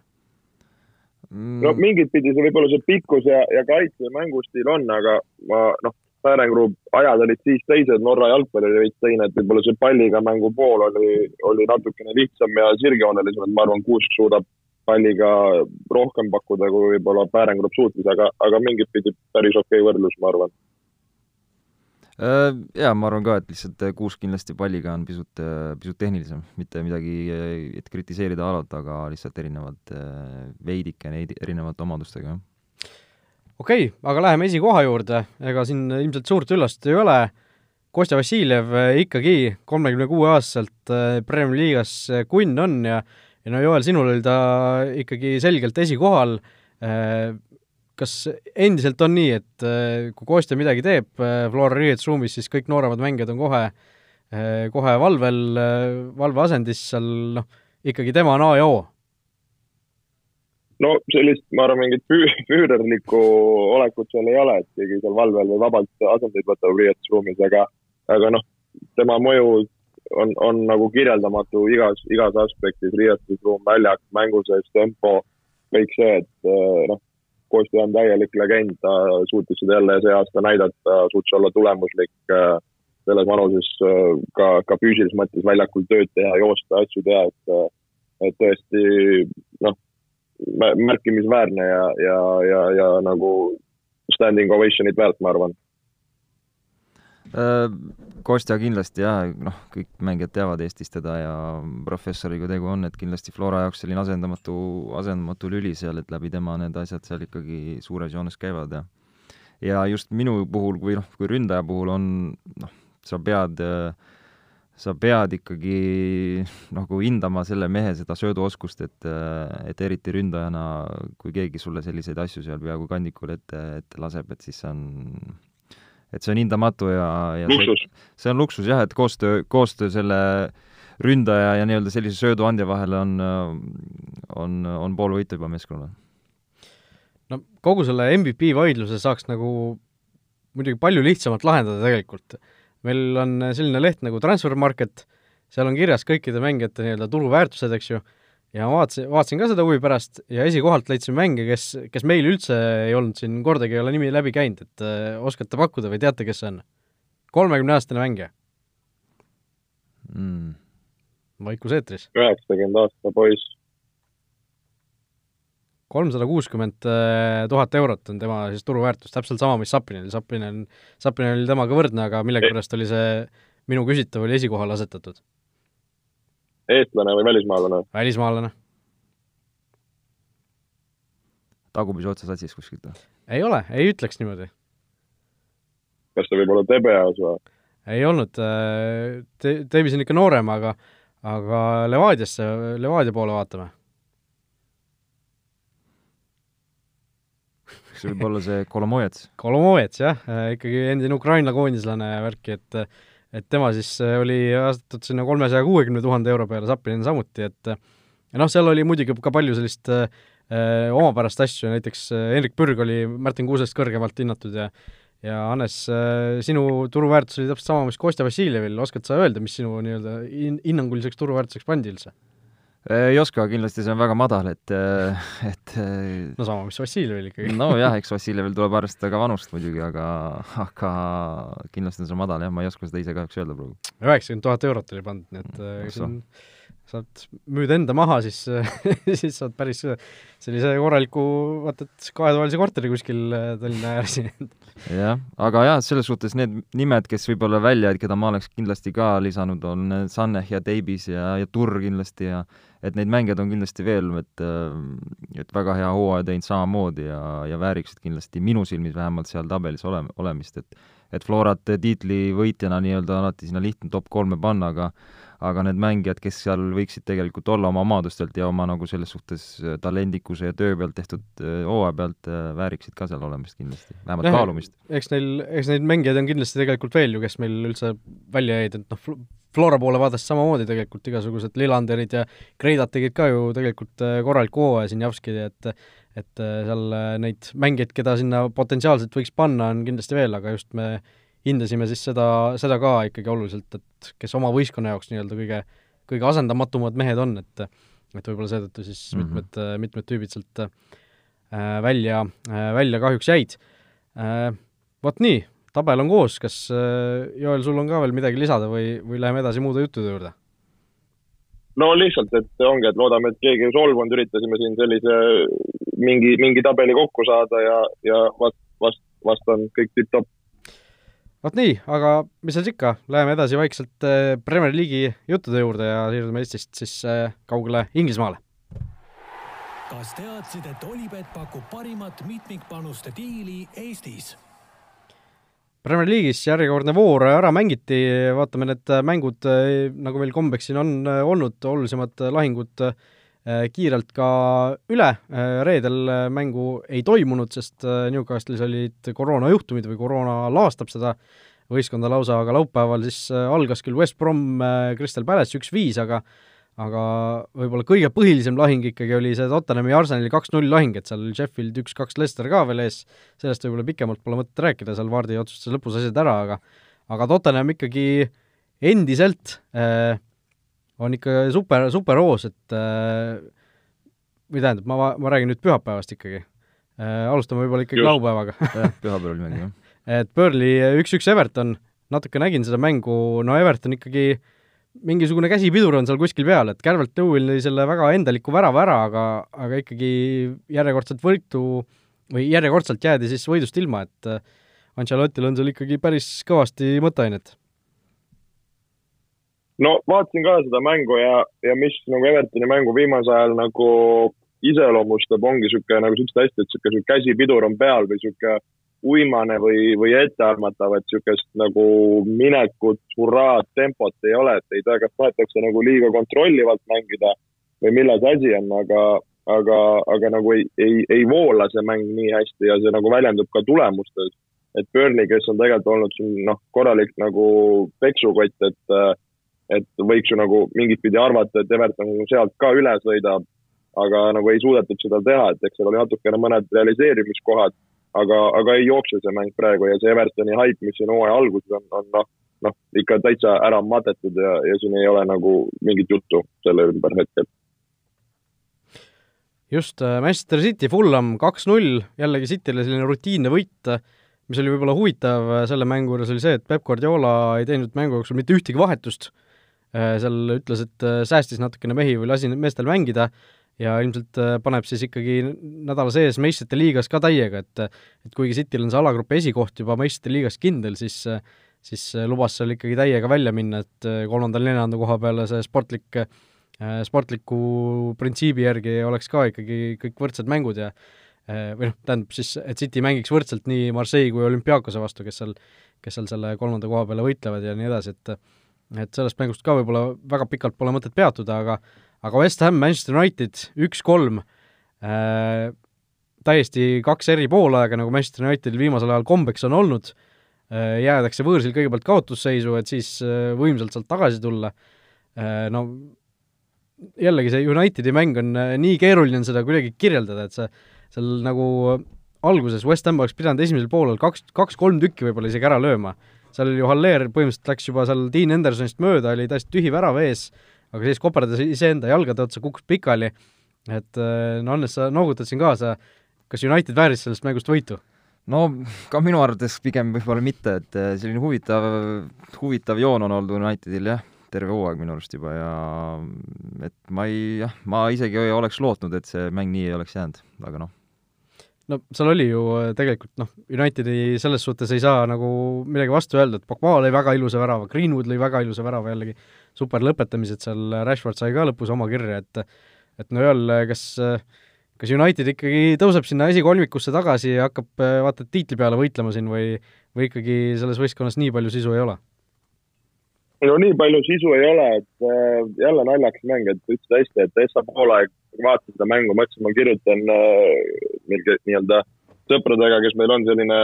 no mingit pidi see võib-olla see pikkus ja, ja kaitse ja mängustiil on, aga ma noh, Fäärengruu ajad olid siis teised, Norra jalgpall oli veits teine, et võib-olla see palliga mängu pool oli, oli natukene lihtsam ja sirgjoonelisem, et ma arvan, Kuusk suudab palliga rohkem pakkuda, kui võib-olla Fäärengruu suutis, aga, aga mingit pidi päris okei okay võrdlus, ma arvan. Äh, jaa, ma arvan ka, et lihtsalt Kuusk kindlasti palliga on pisut, pisut tehnilisem, mitte midagi, et kritiseerida alalt, aga lihtsalt erinevad, veidike erinevate omadustega, jah okei okay,, aga läheme esikoha juurde, ega siin ilmselt suurt üllast ei ole, Kostja Vassiljev eh, ikkagi kolmekümne kuue aastaselt eh, Premier League'as eh, kunn on ja ja no Joel, sinul oli ta ikkagi selgelt esikohal, kas endiselt on nii, et kui Kostja midagi teeb Flora riietusruumis, siis kõik nooremad mängijad on kohe, kohe valvel, valveasendis seal, noh, ikkagi tema on A ja O? No sellist, ma arvan, mingit füü-, füürerlikku [laughs] olekut seal ei ole, et keegi seal valve all või vabalt asendeid võtab riietusruumis, aga, aga noh, tema mõju on, on nagu kirjeldamatu igas, igas aspektis, riietusruum, väljak, mänguseis, tempo, kõik see, et eh, noh, Kosti on täielik legend, ta suutis seda jälle see aasta näidata, suutis olla tulemuslik eh, selles vanuses eh, ka, ka füüsilises mõttes väljakul tööd teha, joosta, asju teha, et, et tõesti noh, märkimisväärne ja, ja, ja, ja nagu standing ovation'it väärt, ma arvan. Kostja kindlasti jah, noh, kõik mängijad teavad Eestis teda ja professoriga tegu on, et kindlasti Flora jaoks selline asendamatu, asendamatu lüli seal, et läbi tema need asjad seal ikkagi suures joones käivad ja ja just minu puhul, kui noh, kui ründaja puhul on noh, sa pead äh, sa pead ikkagi nagu hindama selle mehe seda sööduoskust, et, et eriti ründajana, kui keegi sulle selliseid asju seal peaaegu kandikul ette, ette laseb, et siis see on, et see on hindamatu ja, ja luksus. see, see on luksus jah, et koostöö, koostöö selle ründaja ja nii-öelda sellise sööduandja vahel on, on, on pool võitu juba meeskonnale. no kogu selle MVP vaidluse saaks nagu muidugi palju lihtsamalt lahendada tegelikult meil on selline leht nagu Transfermarket, seal on kirjas kõikide mängijate nii-öelda turuväärtused, eks ju, ja ma vaatasin, vaatasin ka seda huvi pärast ja esikohalt leidsin mänge, kes, kes meil üldse ei olnud siin, kordagi ei ole nimi läbi käinud, et äh, oskate pakkuda või teate, kes see on? kolmekümneaastane mängija. Mm.. vaikus eetris. üheksakümmend aasta poiss kolmsada kuuskümmend äh, tuhat eurot on tema siis turuväärtus, täpselt sama, mis Sapinil, Sapinil, Sapinil oli temaga võrdne, aga millegipärast oli see minu küsitav oli esikohale asetatud. eestlane või välismaalane? välismaalane. tagumisi otsa satsis kuskilt või? ei ole, ei ütleks niimoodi. kas ta võib olla TBA-s või? ei olnud, äh, te-, Davis on ikka noorem, aga aga Levadiasse, Levadia poole vaatame kas see võib olla see Kolomojets? Kolomojets jah, ikkagi endine Ukraina koondislane värki, et et tema siis äh, oli aastatud sinna kolmesaja kuuekümne tuhande euro peale, Zappinen samuti, et ja noh, seal oli muidugi ka palju sellist äh, omapärast asju, näiteks äh, Henrik Pürg oli Martin Kuusest kõrgemalt hinnatud ja ja Hannes äh,, sinu turuväärtus oli täpselt sama, mis Kostja Vassiljevil, oskad sa öelda, mis sinu nii-öelda hin-, hinnanguliseks turuväärtuseks pandi üldse? Ei oska, kindlasti see on väga madal, et, et no sama, mis Vassiljevil ikkagi. nojah, eks Vassiljevil tuleb arvestada ka vanust muidugi, aga, aga kindlasti on see madal jah, ma ei oska seda ise kahjuks öelda praegu. üheksakümmend tuhat eurot oli pandud, nii et äh, see on saad, müüd enda maha, siis [laughs] siis saad päris sellise korraliku, vaata et kahetoalise korteri kuskil äh, Tallinna ääres. [laughs] jah, aga jah, selles suhtes need nimed, kes võib-olla välja jäid, keda ma oleks kindlasti ka lisanud, on Sanneh ja Deibis ja, ja Turr kindlasti ja et neid mängijaid on kindlasti veel, et äh, et väga hea hooaja teinud samamoodi ja, ja vääriksid kindlasti minu silmis vähemalt seal tabelis ole, olemist, et et Florat tiitlivõitjana nii-öelda alati sinna lihtne top kolme panna, aga aga need mängijad, kes seal võiksid tegelikult olla oma omadustelt ja oma nagu selles suhtes äh, talendikuse ja töö pealt tehtud äh, hooaja pealt, äh, vääriksid ka seal olemist kindlasti, vähemalt ja, kaalumist. eks neil, eks neid mängijaid on kindlasti tegelikult veel ju, kes meil üldse välja jäid, et noh, Flora poole vaadates samamoodi tegelikult igasugused Lilanderid ja Kreidad tegid ka ju tegelikult korraliku hooaja siin Javskid, et et seal neid mängijaid, keda sinna potentsiaalselt võiks panna, on kindlasti veel, aga just me hindasime siis seda, seda ka ikkagi oluliselt, et kes oma võistkonna jaoks nii-öelda kõige, kõige asendamatumad mehed on, et et võib-olla seetõttu siis mm -hmm. mitmed, mitmed tüübid sealt äh, välja äh,, välja kahjuks jäid äh,. Vot nii, tabel on koos, kas äh, Joel, sul on ka veel midagi lisada või, või läheme edasi muude juttude juurde? no lihtsalt, et ongi, et loodame, et keegi ei solvunud, üritasime siin sellise mingi, mingi tabeli kokku saada ja, ja vast, vast, vast on kõik tipp-topp vot nii, aga mis seal ikka, läheme edasi vaikselt äh, Premier League'i juttude juurde ja siirdume Eestist siis äh, kaugele Inglismaale. kas teadsid, et Olipet pakub parimat mitmikpanuste diili Eestis? Premier League'is järjekordne voor ära mängiti, vaatame need mängud, äh, nagu meil kombeks siin on olnud, olulisemad lahingud Äh, kiirelt ka üle, äh, reedel äh, mängu ei toimunud, sest Newcastle'is olid koroonajuhtumid või koroona laastab seda võistkonda lausa, aga laupäeval siis algas küll West Brom Crystal Palace üks-viis, aga aga võib-olla kõige põhilisem lahing ikkagi oli see Tottenhami Arsenali kaks-null lahing, et seal Sheffield üks-kaks Leicester ka veel ees, sellest võib-olla pikemalt pole mõtet rääkida, seal Vardi otsustas lõpus asjad ära, aga aga Tottenham ikkagi endiselt äh, on ikka super, super hoos, et äh, või tähendab, ma, ma räägin nüüd pühapäevast ikkagi. Äh, alustame võib-olla ikkagi laupäevaga jah, [laughs] pühapäeval oli mäng, jah. et Burnley üks-üks Everton, natuke nägin seda mängu, no Everton ikkagi mingisugune käsipidur on seal kuskil peal, et Carvelt Lewin lõi selle väga endaliku värava ära, aga, aga ikkagi järjekordselt võitu või järjekordselt jäädi siis võidust ilma, et äh, Ancelottil on seal ikkagi päris kõvasti mõtteainet no vaatasin ka seda mängu ja, ja mis nagu Evertoni mängu viimasel ajal nagu iseloomustab, ongi niisugune, nagu sa ütlesid hästi, et niisugune käsipidur on peal või niisugune uimane või, või ettearmatav, et niisugust nagu minekut, hurraad, tempot ei ole, et ei tea, kas tahetakse nagu liiga kontrollivalt mängida või milles asi on, aga, aga, aga nagu ei, ei, ei voola see mäng nii hästi ja see nagu väljendub ka tulemustes. et Burnley, kes on tegelikult olnud siin noh, korralik nagu peksukott, et et võiks ju nagu mingit pidi arvata, et Everton sealt ka üle sõidab, aga nagu ei suudetud seda teha, et eks seal oli natukene mõned realiseerimiskohad, aga, aga ei jookse see mäng praegu ja see Evertoni haip, mis siin hooaja alguses on, on noh, noh, ikka täitsa ära matetud ja, ja siin ei ole nagu mingit juttu selle ümber hetkel. just, äh, Manchester City, Fulham kaks-null, jällegi Cityle selline rutiinne võit, mis oli võib-olla huvitav äh, selle mängu juures, oli see, et Peep Guardiola ei teinud mängu jooksul mitte ühtegi vahetust seal ütles, et äh, säästis natukene mehi või lasi meestel mängida ja ilmselt äh, paneb siis ikkagi nädala sees meistrite liigas ka täiega, et et kuigi Cityl on see alagrupi esikoht juba meistrite liigas kindel, siis siis lubas seal ikkagi täiega välja minna, et kolmanda-neljanda koha peale see sportlik, sportliku printsiibi järgi oleks ka ikkagi kõik võrdsed mängud ja või noh, tähendab siis, et City mängiks võrdselt nii Marseille kui olümpiaakose vastu, kes seal, kes seal selle kolmanda koha peale võitlevad ja nii edasi, et et sellest mängust ka võib-olla väga pikalt pole mõtet peatuda, aga aga West Ham, Manchester United üks-kolm äh,, täiesti kaks eri poolaega, nagu Manchester Unitedil viimasel ajal kombeks on olnud äh,, jäädakse võõrsil kõigepealt kaotusseisu, et siis äh, võimsalt sealt tagasi tulla. Äh,, no jällegi see Unitedi mäng on äh, nii keeruline on seda kuidagi kirjeldada, et see seal nagu alguses West Ham oleks pidanud esimesel poolel kaks, kaks-kolm tükki võib-olla isegi ära lööma seal oli ju Haller põhimõtteliselt läks juba seal Dean Hendersonist mööda, oli täiesti tühi värav ees, aga siis koperdas iseenda jalgade otsa, kukkus pikali, et no Hannes, sa noogutad siin kaasa, kas United vääris sellest mängust võitu? no ka minu arvates pigem võib-olla mitte, et selline huvitav, huvitav joon on olnud Unitedil jah, terve hooaeg minu arust juba ja et ma ei, jah, ma isegi oleks lootnud, et see mäng nii ei oleks jäänud, aga noh no seal oli ju äh, tegelikult noh, Unitedi selles suhtes ei saa nagu midagi vastu öelda, et Pogba lõi väga ilusa värava, Greenwood lõi väga ilusa värava jällegi, super lõpetamised seal, Rashford sai ka lõpus oma kirja, et et no jälle, kas kas United ikkagi tõuseb sinna esikolmikusse tagasi ja hakkab vaata tiitli peale võitlema siin või või ikkagi selles võistkonnas nii palju sisu ei ole? No nii palju sisu ei ole, et äh, jälle naljakas mäng, et ütlesid hästi, et Essa poolaeg, vaatasin seda mängu, mõtlesin, ma kirjutan äh, meil nii-öelda sõpradega, kes meil on selline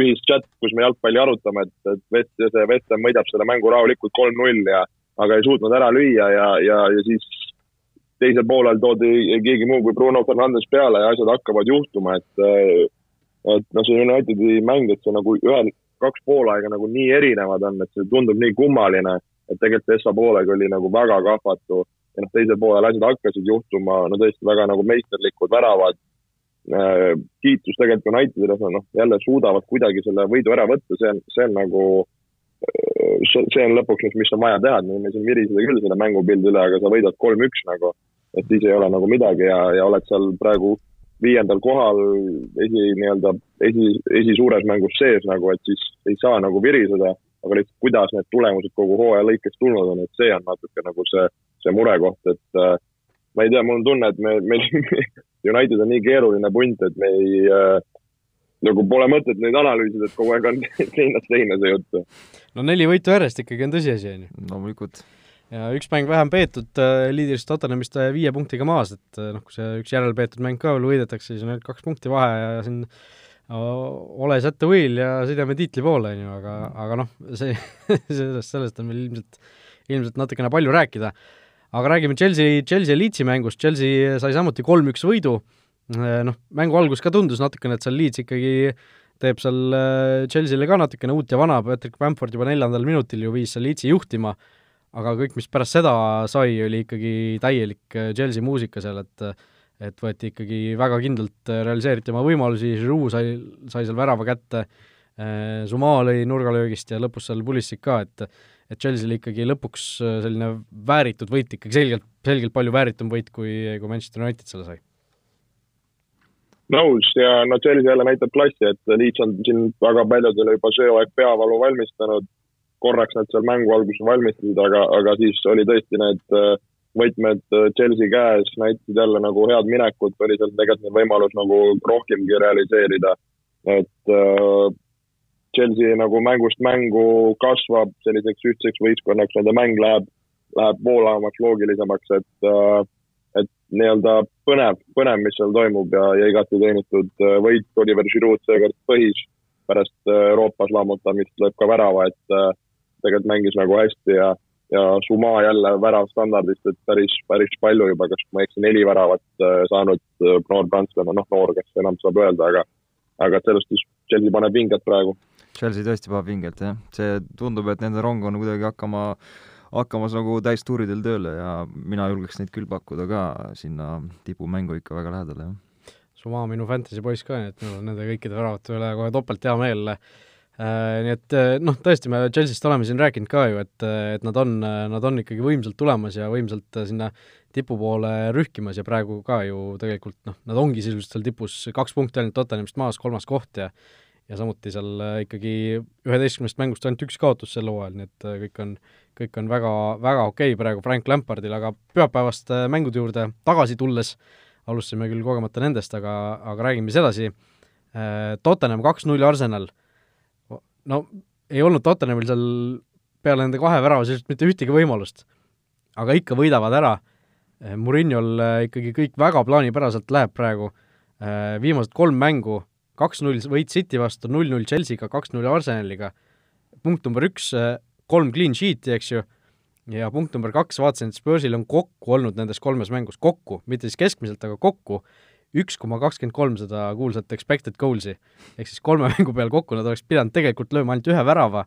ühischat, kus me jalgpalli arutame, et, et Vest, see Vestem võidab selle mängu rahulikult kolm-null ja aga ei suutnud ära lüüa ja, ja, ja siis teisel poolel toodi keegi muu kui Bruno Fernandes peale ja asjad hakkavad juhtuma, et äh, et noh, see Unitedi mäng, et see nagu ühel kaks poolaega nagu nii erinevad on, et see tundub nii kummaline, et tegelikult Essa poolega oli nagu väga kahvatu. Ja noh, teisel poolel asjad hakkasid juhtuma, no tõesti väga nagu meisterlikud väravad. Äh,. kiitus tegelikult Unitedile, noh, jälle suudavad kuidagi selle võidu ära võtta, see on, see on nagu äh, see on lõpuks, mis on vaja teha, et me siin viriseda küll selle mängupildi üle, aga sa võidad kolm-üks nagu, et siis ei ole nagu midagi ja, ja oled seal praegu viiendal kohal esi nii-öelda esi, esisuures mängus sees nagu, et siis ei saa nagu viriseda, aga lihtsalt kuidas need tulemused kogu hooaja lõikes tulnud on, et see on natuke nagu see, see murekoht, et äh, ma ei tea, mul on tunne, et me, meil [laughs] United on nii keeruline punt, et me ei äh, nagu pole mõtet neid analüüsida, et kogu aeg on [laughs] seinast seina see jutt. no neli võitu järjest ikkagi on tõsiasi, on ju. loomulikult ja üks mäng vähem peetud äh,, liidrist Tottenhamist äh, viie punktiga maas, et äh, noh, kui see üks järelpeetud mäng ka veel võidetakse, siis on ainult kaks punkti vahe ja siin ole set the wheel ja sõidame tiitli poole, on ju, aga, aga noh, see [laughs] sellest, sellest on meil ilmselt, ilmselt natukene palju rääkida. aga räägime Chelsea, Chelsea ja Leedsi mängust, Chelsea sai samuti kolm-üks võidu, noh, mängu algus ka tundus natukene, et seal Leeds ikkagi teeb seal Chelsea'le ka natukene uut ja vana, Patrick Bamford juba neljandal minutil ju viis seal Leedsi juhtima aga kõik, mis pärast seda sai, oli ikkagi täielik äh, Chelsea muusika seal, et et võeti ikkagi väga kindlalt, äh, realiseeriti oma võimalusi, Giroud sai, sai seal värava kätte, äh, lõi nurgalöögist ja lõpus seal Pulisic ka, et et Chelsea'l ikkagi lõpuks selline vääritud võit, ikkagi selgelt, selgelt palju vääritum võit, kui, kui Manchester United selle sai. Nõus ja no Chelsea jälle näitab klassi, et Leeds on siin väga paljudele juba see hooaeg peavalu valmistanud korraks nad seal mängu alguses valmistasid, aga, aga siis oli tõesti need äh, võtmed äh, Chelsea käes, näitasid jälle nagu head minekut, oli seal tegelikult võimalus nagu rohkemgi realiseerida. et äh, Chelsea nagu mängust mängu kasvab selliseks ühtseks võistkonnaks, nende mäng läheb, läheb voolavamaks, loogilisemaks, et et nii-öelda põnev, põnev, mis seal toimub ja, ja igati teenitud võit Oliver Giroud seekord põhis pärast Euroopas lammutamist lööb ka värava, et tegelikult mängis nagu hästi ja, ja Suma jälle värav standardist, et päris, päris palju juba, kas ma ei eksi, neli väravat äh, saanud äh, noor prantslane, noh, noor, kes enam saab öelda, aga aga sellest siis Chelsea paneb vinget praegu. Chelsea tõesti paneb vinget, jah. see tundub, et nende rong on kuidagi hakkama hakkamas nagu täistuuridel tööle ja mina julgeks neid küll pakkuda ka sinna tipumängu ikka väga lähedale, jah. Suma minu fantasy poiss ka, nii et mul on nende kõikide väravate üle kohe topelt hea meel nii et äh, noh, tõesti, me Chelsea'st oleme siin rääkinud ka ju, et, et nad on, nad on ikkagi võimsalt tulemas ja võimsalt sinna tipu poole rühkimas ja praegu ka ju tegelikult noh, nad ongi sisuliselt seal tipus kaks punkti ainult Tottenhamist maas, kolmas koht ja ja samuti seal äh, ikkagi üheteistkümnest mängust ainult üks kaotus sel hooajal, nii et kõik on, kõik on väga, väga okei okay praegu Frank Lampardil, aga pühapäevast mängude juurde tagasi tulles, alustasime küll kogemata nendest, aga, aga räägime siis edasi, Tottenham kaks-null Arsenal no ei olnud Tottenhamil seal peale nende kahe värava sisuliselt mitte ühtegi võimalust. aga ikka võidavad ära, eh, Muriniol eh, ikkagi kõik väga plaanipäraselt läheb praegu, eh, viimased kolm mängu, kaks-null võit City vastu, null-null Chelsea'ga, kaks-null Arsenaliga, punkt number üks, kolm clean sheet'i, eks ju, ja punkt number kaks, vaatasin, et Spursil on kokku olnud nendes kolmes mängus, kokku, mitte siis keskmiselt, aga kokku, üks koma kakskümmend kolm seda kuulsat expected goals'i. ehk siis kolme [laughs] mängu peale kokku nad oleks pidanud tegelikult lööma ainult ühe värava,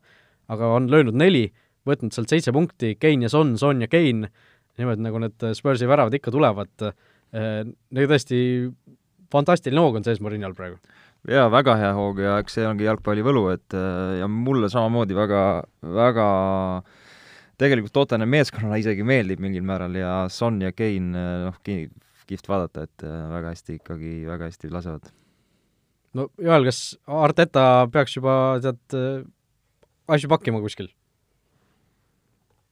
aga on löönud neli, võtnud sealt seitse punkti, Kein ja Son, Son ja Kein, niimoodi nagu need Spursi väravad ikka tulevad, nagu tõesti fantastiline hoog on sees Morinal praegu. jaa, väga hea hoog ja eks see ongi jalgpalli võlu, et ja mulle samamoodi väga, väga tegelikult Tottenham meeskonnale isegi meeldib mingil määral ja Son ja Kane, noh, kihvt vaadata, et väga hästi ikkagi, väga hästi lasevad. no Joel, kas Arteta peaks juba tead asju pakkima kuskil?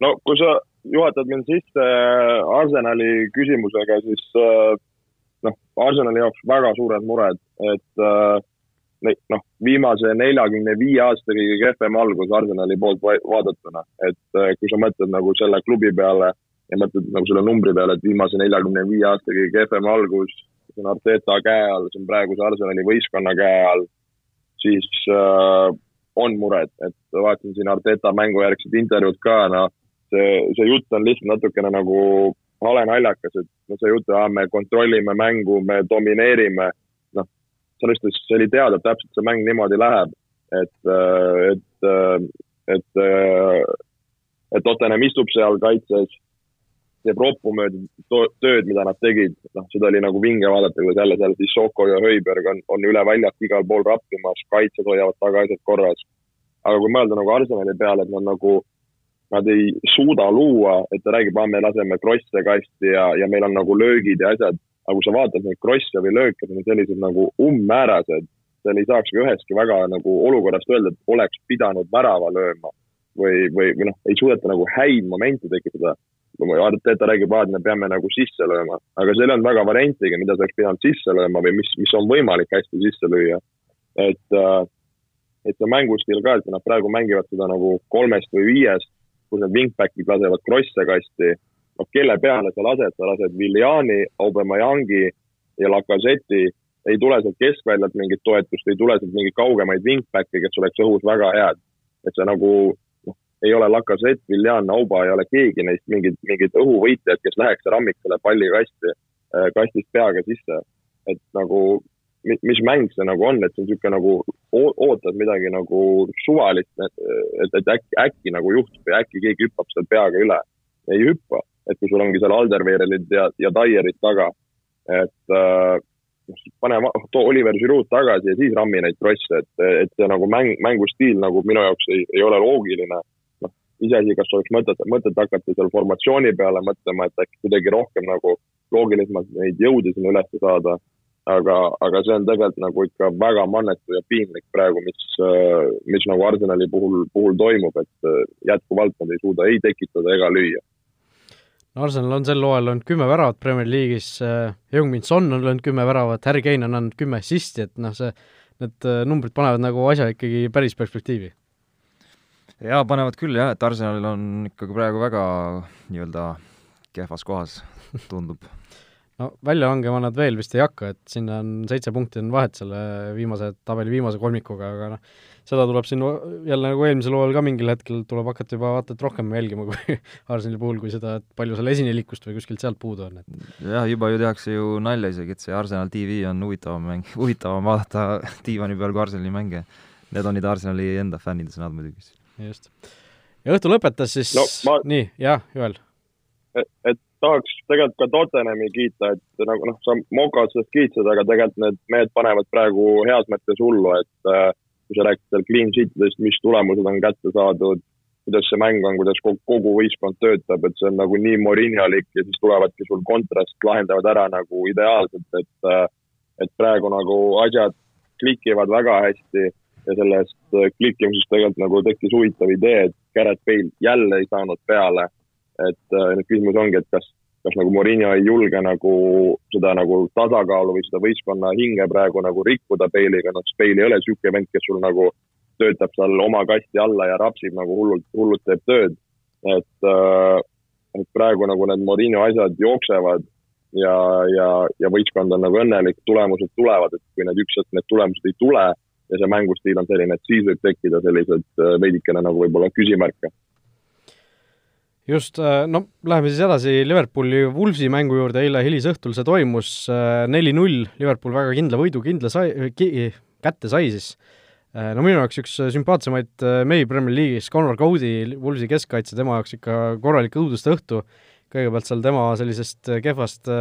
no kui sa juhatad mind sisse Arsenali küsimusega, siis noh, Arsenali jaoks väga suured mured, et noh, viimase neljakümne viie aasta kõige kehvem algus Arsenali poolt vaadatuna, et kui sa mõtled nagu selle klubi peale ja mõtled nagu selle numbri peale, et viimase neljakümne viie aasta kõige kehvem algus, see on Arteta käe all, see on praeguse Arsenali võistkonna käe all, siis äh, on mured, et vaatasin siin Arteta mängujärgset intervjuud ka, no see, see jutt on lihtsalt natukene nagu hale naljakas, et no see jutt, me kontrollime mängu, me domineerime, noh, selles suhtes see oli teada, et täpselt see mäng niimoodi läheb, et, et, et, et Tottenham istub seal kaitses, teeb roppu mööda tööd, mida nad tegid, noh, seda oli nagu vinge vaadata, kuidas jälle seal siis Soko ja Höiberg on, on üle väljaku igal pool rappimas, kaitsjad hoiavad tagaasjad korras. aga kui mõelda nagu Arsenali peale, et nad nagu nad ei suuda luua, et ta räägib, me laseme krosse kasti ja, ja meil on nagu löögid ja asjad. aga kui sa vaatad neid krosse või lööke, need on sellised nagu umbmäärased, seal ei saaks ühestki väga nagu olukorrast öelda, et oleks pidanud värava lööma. või, või, või noh, ei suudeta nagu häid momente tekitada. Arteta räägib, et me peame nagu sisse lööma, aga seal ei olnud väga variantigi, mida sa oleks pidanud sisse lööma või mis, mis on võimalik hästi sisse lüüa. et, äh, et see mängustiil ka, et nad praegu mängivad seda nagu kolmest või viiest kus need wingback'id lasevad krosse kasti, noh, kelle peale sa lased, sa lased Viljani, Aubemeyangi ja Lacazette'i, ei tule sealt keskväljalt mingit toetust, ei tule sealt mingeid kaugemaid wingback'e, kes oleks õhus väga head. et see nagu ei ole Lacazette, Viljan, Auba, ei ole keegi neist mingid, mingid õhuvõitjad, kes läheks ja rammiks selle palli kasti, äh, kastist peaga sisse. et nagu mis mäng see nagu on, et see on niisugune nagu ootad midagi nagu suvalist, et, et äkki, äkki nagu juhtub ja äkki keegi hüppab seal peaga üle. ei hüppa, et kui sul ongi seal Alderweirelid ja, ja Taierid taga, et äh, pane, too Oliver Giroud tagasi ja siis rammi neid krosse, et, et see nagu mäng, mängustiil nagu minu jaoks ei, ei ole loogiline. Iseasi, kas oleks mõtet, mõtet hakata seal formatsiooni peale mõtlema, et äkki kuidagi rohkem nagu loogilisemalt neid jõude sinna üles saada aga, aga see on tegelikult nagu ikka väga mannetu ja piinlik praegu, mis, mis nagu Arsenali puhul, puhul toimub, et äh, jätkuvalt nad ei suuda ei tekitada ega lüüa. Arsenal on sel hooajal olnud kümme väravat Premier League'is, äh, Heung-Min Son on löönud kümme väravat, Harry Kane on andnud kümme assisti, et noh, see, need äh, numbrid panevad nagu asja ikkagi päris perspektiivi. Jaa, panevad küll jah, et Arsenalil on ikkagi praegu väga nii-öelda kehvas kohas, tundub no välja langema nad veel vist ei hakka, et sinna on seitse punkti on vahet selle viimase, tabeli viimase kolmikuga, aga noh, seda tuleb siin jälle nagu eelmisel hooajal ka mingil hetkel tuleb hakata juba vaata et rohkem jälgima kui [laughs] Arsenali puhul, kui seda, et palju seal esinelikust või kuskilt sealt puudu on, et jah, juba ju tehakse ju nalja isegi, et see Arsenal tv on huvitavam mäng, [laughs] huvitavam vaadata diivani peal kui Arsenali mänge. Need on nüüd Arsenali enda fännide sõnad muidugi. Just. ja õhtu lõpetas siis no, ma... nii, jah, Joel? et, tahaks tegelikult ka Tottenhami kiita, et nagu noh, sa Moka otsast kiitsid, aga tegelikult need mehed panevad praegu heas mõttes hullu, et äh, kui sa räägid seal clean sheet idest, mis tulemused on kätte saadud, kuidas see mäng on, kuidas kogu võistkond töötab, et see on nagu nii Moriniolik ja siis tulevadki sul kontrast, lahendavad ära nagu ideaalselt, et äh, et praegu nagu asjad klikivad väga hästi ja sellest äh, klikkimisest tegelikult nagu tekkis huvitav idee, et Garrett Bale jälle ei saanud peale. Et äh, nüüd küsimus ongi, et kas, kas nagu Morinho ei julge nagu seda nagu tasakaalu või seda võistkonna hinge praegu nagu rikkuda Bale'iga, noh, Bale ei ole niisugune vend, kes sul nagu töötab seal oma kasti alla ja rapsib nagu hullult, hullult teeb tööd. et, äh, et praegu nagu need Morinho asjad jooksevad ja, ja, ja võistkond on nagu õnnelik, tulemused tulevad, et kui need üks hetk need tulemused ei tule ja see mängustiil on selline, et siis võib tekkida sellised äh, veidikene nagu võib-olla küsimärke. Just, äh, no läheme siis edasi Liverpooli Wolvesi mängu juurde, eile hilisõhtul see toimus, äh, neli-null, Liverpool väga kindla võidu kindla sai ki,, kätte sai siis. No minu jaoks üks sümpaatsemaid mehi Premier League'is, Connor Cody, Wolvesi keskkaitse, tema jaoks ikka korralik õuduste õhtu, kõigepealt seal tema sellisest kehvast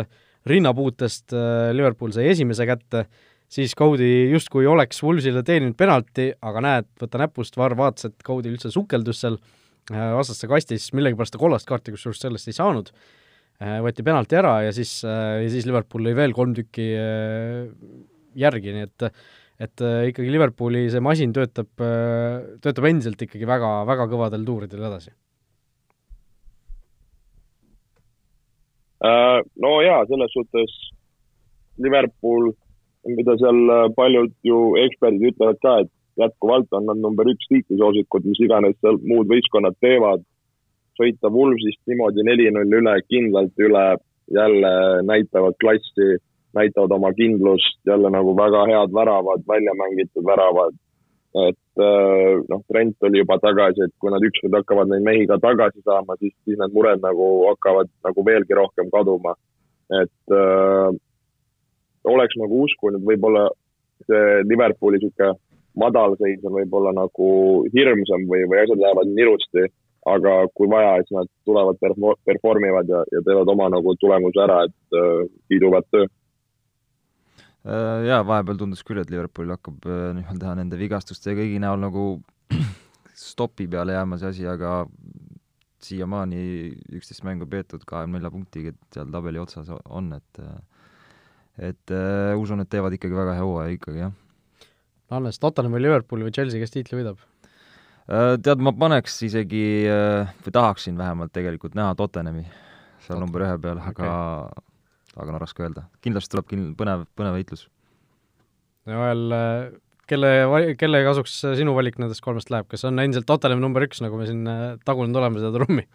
rinnapuutest Liverpool sai esimese kätte, siis Cody justkui oleks Wolvesile teeninud penalti, aga näed, võta näpust, Varr vaatas, et Cody üldse sukeldus seal vastaste kastis, millegipärast ta kollast kaarti kusjuures sellest ei saanud, võeti penalti ära ja siis, ja siis Liverpool lõi veel kolm tükki järgi, nii et et ikkagi Liverpooli see masin töötab, töötab endiselt ikkagi väga, väga kõvadel tuuridel edasi. Äh, no jaa, selles suhtes Liverpool, mida seal äh, paljud ju eksperdid ütlevad ka, et jätkuvalt on nad number üks tiitlisoosikud, mis iganes seal muud võistkonnad teevad. sõita Wolvesist niimoodi neli-null üle, kindlalt üle, jälle näitavad klassi, näitavad oma kindlust, jälle nagu väga head väravad, välja mängitud väravad et äh, noh, Trent oli juba tagasi, et kui nad ükskord hakkavad neid mehi ka tagasi saama, siis, siis need mured nagu hakkavad nagu veelgi rohkem kaduma. et äh, oleks nagu uskunud, võib-olla see Liverpooli niisugune madalseis on võib-olla nagu hirmsam või, või asjad lähevad nirusti, aga kui vaja, siis nad tulevad, perform ivad ja, ja teevad oma nagu tulemuse ära, et äh, kiiduväärt töö. Äh, jaa, vahepeal tundus küll, et Liverpool hakkab äh, nii-öelda nende vigastuste ja kõigi näol nagu [clears throat] stopi peale jääma see asi, aga siiamaani üksteist mängu peetud, kahekümne nelja punktiga seal tabeli otsas on, et et äh, usun, et teevad ikkagi väga hea hooaja ikkagi, jah. Hannes, Tottenham või Liverpool või Chelsea, kes tiitli võidab? Äh, tead, ma paneks isegi, või tahaksin vähemalt tegelikult näha Tottenhami seal number ühe peal, aga okay aga no raske öelda. kindlasti tuleb kin-, põnev, põnev võitlus. Joel, kelle, kelle kasuks sinu valik nendest kolmest läheb, kas on endiselt Tottenham number üks, nagu me siin äh, tagunud oleme seda trummi?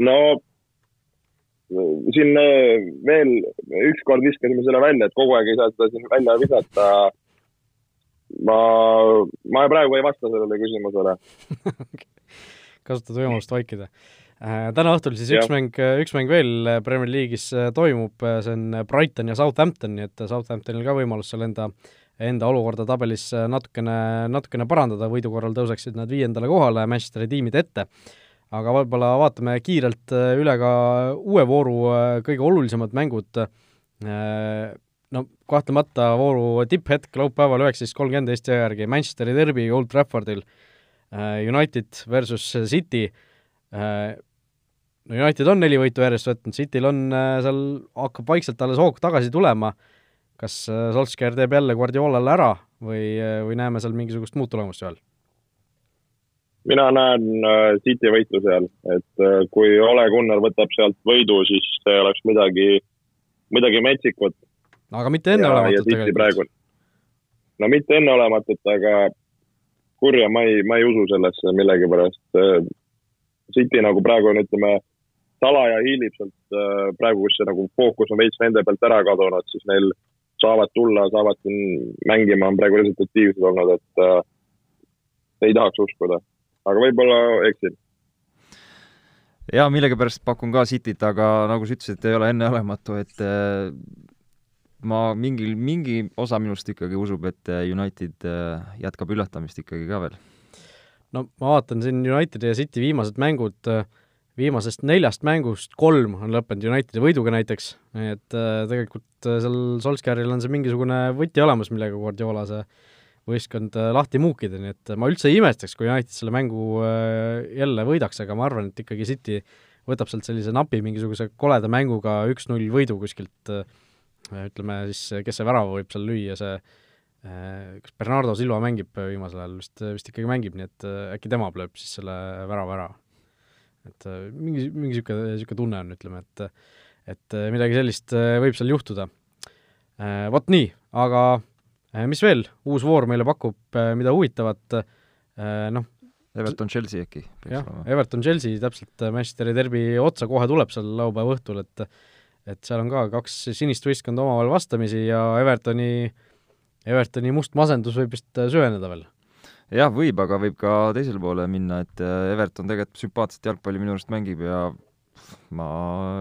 no siin veel ükskord viskasime selle välja, et kogu aeg ei saa seda siin välja visata. ma, ma praegu ei vasta sellele küsimusele [laughs] kasutad võimalust vaikida Äh, täna õhtul siis ja. üks mäng, üks mäng veel Premier League'is äh, toimub, äh, see on Brighton ja Southampton, nii et Southamptonil ka võimalus seal enda, enda olukorda tabelis natukene, natukene parandada, võidu korral tõuseksid nad viiendale kohale Manchesteri tiimide ette. Aga võib-olla vaatame kiirelt üle ka uue vooru kõige olulisemad mängud, no kahtlemata vooru tipphetk laupäeval üheksateist kolmkümmend Eesti aja järgi Manchesteri derbi Old Traffordil, United versus City, no United on neli võitu järjest võtnud, Cityl on äh, seal, hakkab vaikselt alles hoog tagasi tulema, kas äh, Solskjaer teeb jälle Guardiolale ära või, äh, või näeme seal mingisugust muud tulemust seal? Mina näen City võitu seal, et kui Ole Gunnar võtab sealt võidu, siis see oleks midagi, midagi metsikut. aga mitte enneolematut tegelikult? no mitte enneolematut, aga kurja ma ei, ma ei usu sellesse millegipärast. City nagu praegu on, ütleme, salaja hiilib sealt äh, praegu, kus see nagu fookus on veits nende pealt ära kadunud, siis neil saavad tulla, saavad siin mängima, on praegu resultatiivsed olnud, et äh, ei tahaks uskuda, aga võib-olla eksin. jaa, millegipärast pakun ka Cityt, aga nagu sa ütlesid, ei ole enneolematu, et äh, ma mingil, mingi osa minust ikkagi usub, et äh, United äh, jätkab üllatamist ikkagi ka veel. no ma vaatan siin Unitedi ja City viimased mängud viimasest neljast mängust kolm on lõppenud Unitedi võiduga näiteks, et tegelikult seal Solskjaeril on see mingisugune võti olemas, millega Guardiola see võistkond äh, lahti muukida, nii et ma üldse ei imestaks, kui United selle mängu äh, jälle võidaks, aga ma arvan, et ikkagi City võtab sealt sellise napi mingisuguse koleda mänguga üks-null võidu kuskilt äh, ütleme siis, kes see värava võib seal lüüa, see kas Bernardo Silva mängib viimasel ajal, vist, vist ikkagi mängib, nii et äkki tema lööb siis selle värava ära et mingi, mingi niisugune, niisugune tunne on, ütleme, et et midagi sellist võib seal juhtuda. Vot nii, aga mis veel uus voor meile pakub, mida huvitavat, noh, Everton-Chelsea äkki? jah, Everton-Chelsea täpselt Manchesteri derbi otsa kohe tuleb seal laupäeva õhtul, et et seal on ka kaks sinist võistkonda omavahel vastamisi ja Evertoni, Evertoni must masendus võib vist süveneda veel jah, võib, aga võib ka teisele poole minna, et äh, Everton tegelikult sümpaatset jalgpalli minu arust mängib ja ma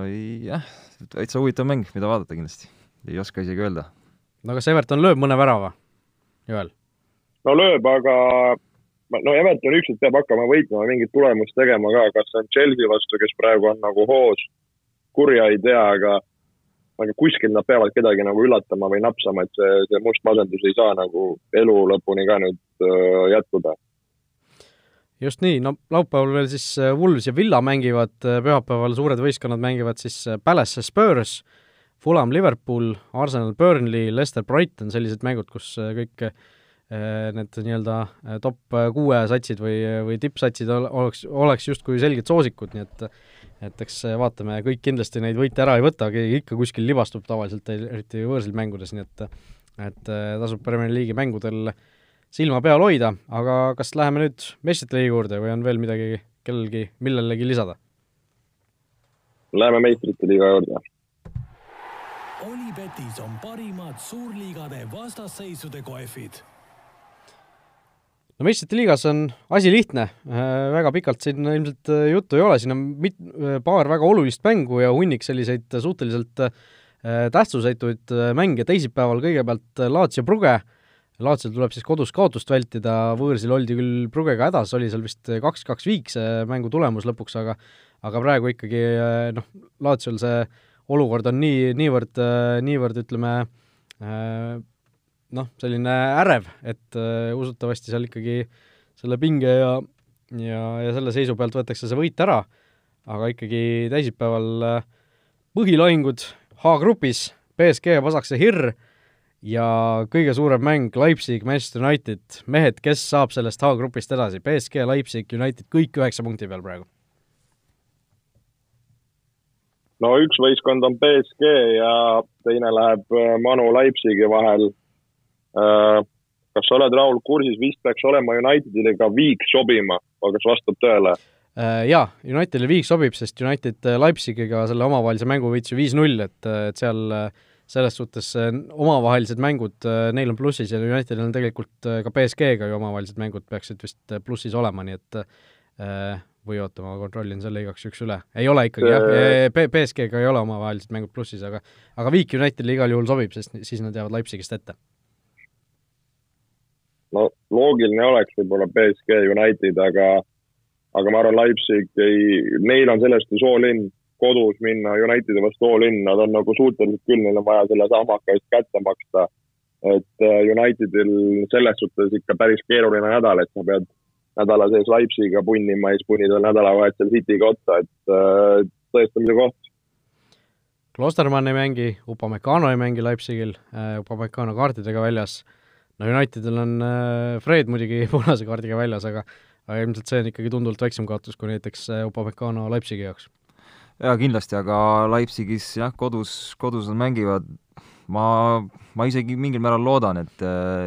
ei, jah, täitsa huvitav mäng, mida vaadata kindlasti. ei oska isegi öelda. No kas Everton lööb mõne värava, Joel? no lööb, aga no Everton ükskord peab hakkama võitma, mingit tulemust tegema ka, kas see on Chelsea vastu, kes praegu on nagu hoos, kurja ei tea, aga aga kuskil nad peavad kedagi nagu üllatama või napsama, et see, see must masendus ei saa nagu elu lõpuni ka nüüd äh, jätkuda. just nii, no laupäeval veel siis äh, Wools ja Villa mängivad, äh, pühapäeval suured võistkonnad mängivad siis äh, Palace Spurs, Fulham Liverpool, Arsenal Burnley, Leicester Brighton, sellised mängud, kus kõik need nii-öelda top kuue satsid või, või tippsatsid oleks, oleks justkui selged soosikud, nii et et eks vaatame, kõik kindlasti neid võite ära ei võta, keegi ikka kuskil libastub tavaliselt, eriti võõrsil mängudes, nii et et äh, tasub Premier League'i mängudel silma peal hoida, aga kas läheme nüüd meistrite liiga juurde või on veel midagi kellelgi, millelegi lisada? Läheme meistrite liiga juurde. Olipetis on parimad suurliigade vastasseisude kohvid no meistrite liigas on asi lihtne, äh, väga pikalt siin ilmselt äh, juttu ei ole, siin on mit-, äh, paar väga olulist mängu ja hunnik selliseid suhteliselt tähtsusetuid mänge, teisipäeval kõigepealt Laatsio Pruge, Laatsiol tuleb siis kodus kaotust vältida, võõrsil oldi küll Prugega hädas, oli seal vist kaks-kaks viik see mängu tulemus lõpuks, aga aga praegu ikkagi noh, Laatsiol see olukord on nii, niivõrd, niivõrd ütleme, noh, selline ärev, et usutavasti seal ikkagi selle pinge ja ja, ja selle seisu pealt võetakse see võit ära, aga ikkagi teisipäeval põhilahingud H-grupis, BSG Pasakse Hirr ja kõige suurem mäng Leipzig, Manchester United, mehed, kes saab sellest H-grupist edasi, BSG, Leipzig, United, kõik üheksa punkti peal praegu? No üks võistkond on BSG ja teine läheb äh, Manu Leipzigi vahel Äh, kas sa oled, Raul, kursis, vist peaks olema Unitedile ka viik sobima, aga kas vastab tõele? Äh, jaa, Unitedile viik sobib, sest United Leipzigiga selle omavahelise mängu võitis ju viis-null, et, et seal selles suhtes omavahelised mängud, neil on plussis ja Unitedil on tegelikult ka BSG-ga ju omavahelised mängud peaksid vist plussis olema, nii et või oota, ma kontrollin selle igaks juhuks üle. ei ole ikkagi jah, BSG-ga ei ole omavahelised mängud plussis, aga aga viik Unitedile igal juhul sobib, sest siis nad jäävad Leipzigist ette no loogiline oleks võib-olla BSG United, aga, aga ma arvan, Leipzig ei, neil on sellest ju soolinn, kodus minna Unitedi vastu all-in, nad on nagu suutelised küll, neil on vaja selle samaka eest kätte maksta. et äh, Unitedil selles suhtes ikka päris keeruline nädal, et sa pead nädala sees Leipzigiga punnima ja siis punnid veel nädalavahetusel City'ga otsa, et äh, tõestamise koht. Klostermann ei mängi, Upamecano ei mängi Leipzigil, äh, Upamecano kaartidega väljas no Unitedil on äh, Fred muidugi [laughs] punase kaardiga väljas, aga aga ilmselt see on ikkagi tunduvalt väiksem kaotus kui näiteks Upamecano Leipzigi jaoks. jaa, kindlasti, aga Leipzigis jah, kodus, kodus nad mängivad, ma, ma isegi mingil määral loodan, et,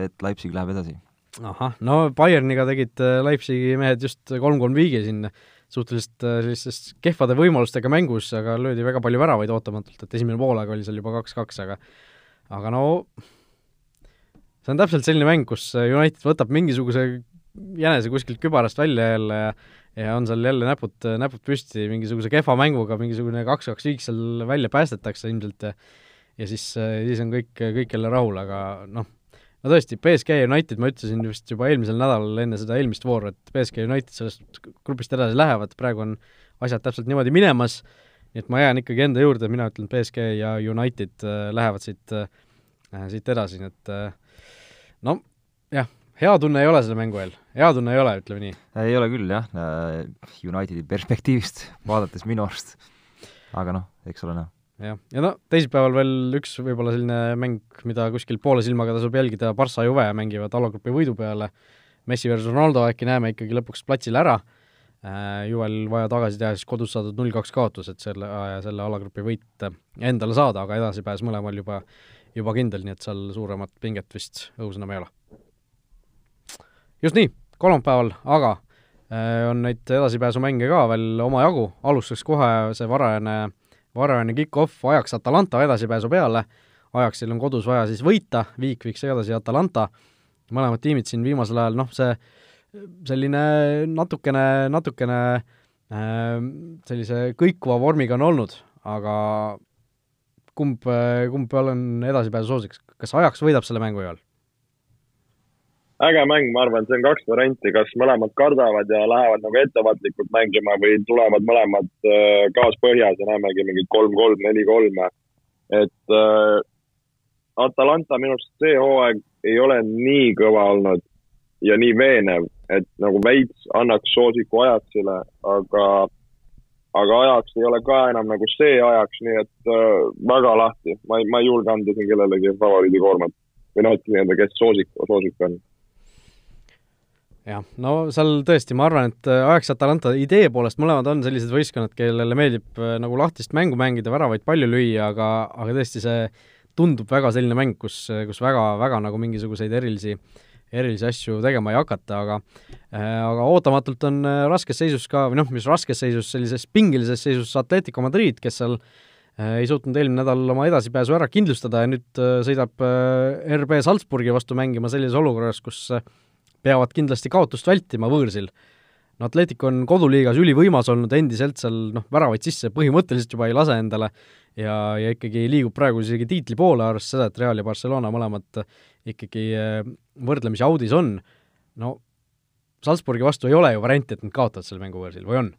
et Leipzig läheb edasi. Ahah, no Bayerniga tegid äh, Leipzigi mehed just kolm-kolm viigi siin suhteliselt sellistest kehvade võimalustega mängus, aga löödi väga palju väravaid ootamatult, et esimene poolaeg oli seal juba kaks-kaks, aga aga no see on täpselt selline mäng, kus United võtab mingisuguse jänese kuskilt kübarast välja jälle ja ja on seal jälle näpud, näpud püsti mingisuguse kehva mänguga, mingisugune kaks-kaks viik seal välja päästetakse ilmselt ja ja siis, siis on kõik, kõik jälle rahul, aga noh, no tõesti, BSG United, ma ütlesin vist juba eelmisel nädalal enne seda eelmist vooru, et BSG United sellest grupist edasi lähevad, praegu on asjad täpselt niimoodi minemas, nii et ma jään ikkagi enda juurde, mina ütlen, BSG ja United äh, lähevad siit äh,, siit edasi, nii et äh, no jah, hea tunne ei ole selle mängu eel, hea tunne ei ole, ütleme nii. ei ole küll jah, Unitedi perspektiivist vaadates minu arust. aga noh, eks ole näha jah, ja no teisipäeval veel üks võib-olla selline mäng, mida kuskil poole silmaga tasub jälgida, Barca Juve mängivad alagrupi võidu peale, Messi versus Ronaldo, äkki näeme ikkagi lõpuks platsil ära. Äh,, Juvel vaja tagasi teha siis kodus saadud null-kaks kaotus, et selle, selle alagrupi võit endale saada, aga edasipääs mõlemal juba juba kindel, nii et seal suuremat pinget vist õhus enam ei ole. just nii, kolmapäeval aga äh, on neid edasipääsumänge ka veel omajagu, alustuseks kohe see varajane, varajane kick-off ajaks Atalanta edasipääsu peale, Ajaksil on kodus vaja siis võita, Viik viiks edasi Atalanta, mõlemad tiimid siin viimasel ajal, noh, see selline natukene, natukene äh, sellise kõikuva vormiga on olnud, aga kumb, kumb on edasipääsu soosiks, kas Ajaks võidab selle mängu, Joel? Äge mäng, ma arvan, see on kaks varianti, kas mõlemad kardavad ja lähevad nagu ettevaatlikult mängima või tulevad mõlemad äh, gaas põhjas ja näemegi mingit kolm-kolm, neli-kolme. et äh, Atalanta minu arust see hooaeg ei ole nii kõva olnud ja nii veenev, et nagu veits annaks soosiku Ajaxile, aga, aga Ajax ei ole ka enam nagu see Ajax, nii et äh, väga lahti. ma ei, ma ei julge anda siin kellelegi favoriidi koormat või noh, et nii-öelda, kes soosik, soosik on jah, no seal tõesti, ma arvan, et äh, Ajax Atalanta idee poolest mõlemad on sellised võistkonnad, kellele meeldib äh, nagu lahtist mängu mängida, väravaid palju lüüa, aga, aga tõesti see tundub väga selline mäng, kus, kus väga, väga nagu mingisuguseid erilisi, erilisi asju tegema ei hakata, aga äh, aga ootamatult on äh, raskes seisus ka, või noh, mis raskes seisus, sellises pingilises seisus Atletico Madrid, kes seal äh, ei suutnud eelmine nädal oma edasipääsu ära kindlustada ja nüüd sõidab RB Salzburgi vastu mängima sellises olukorras, kus peavad kindlasti kaotust vältima võõrsil no Atletico on koduliigas ülivõimas olnud, endiselt seal noh, väravaid sisse põhimõtteliselt juba ei lase endale ja, ja ikkagi liigub praegu isegi tiitli poole, arvestades seda, et Real ja Barcelona mõlemad ikkagi eh, võrdlemisi audis on, no Salzburgi vastu ei ole ju varianti, et nad kaotavad selle mängu võõrsil, või on?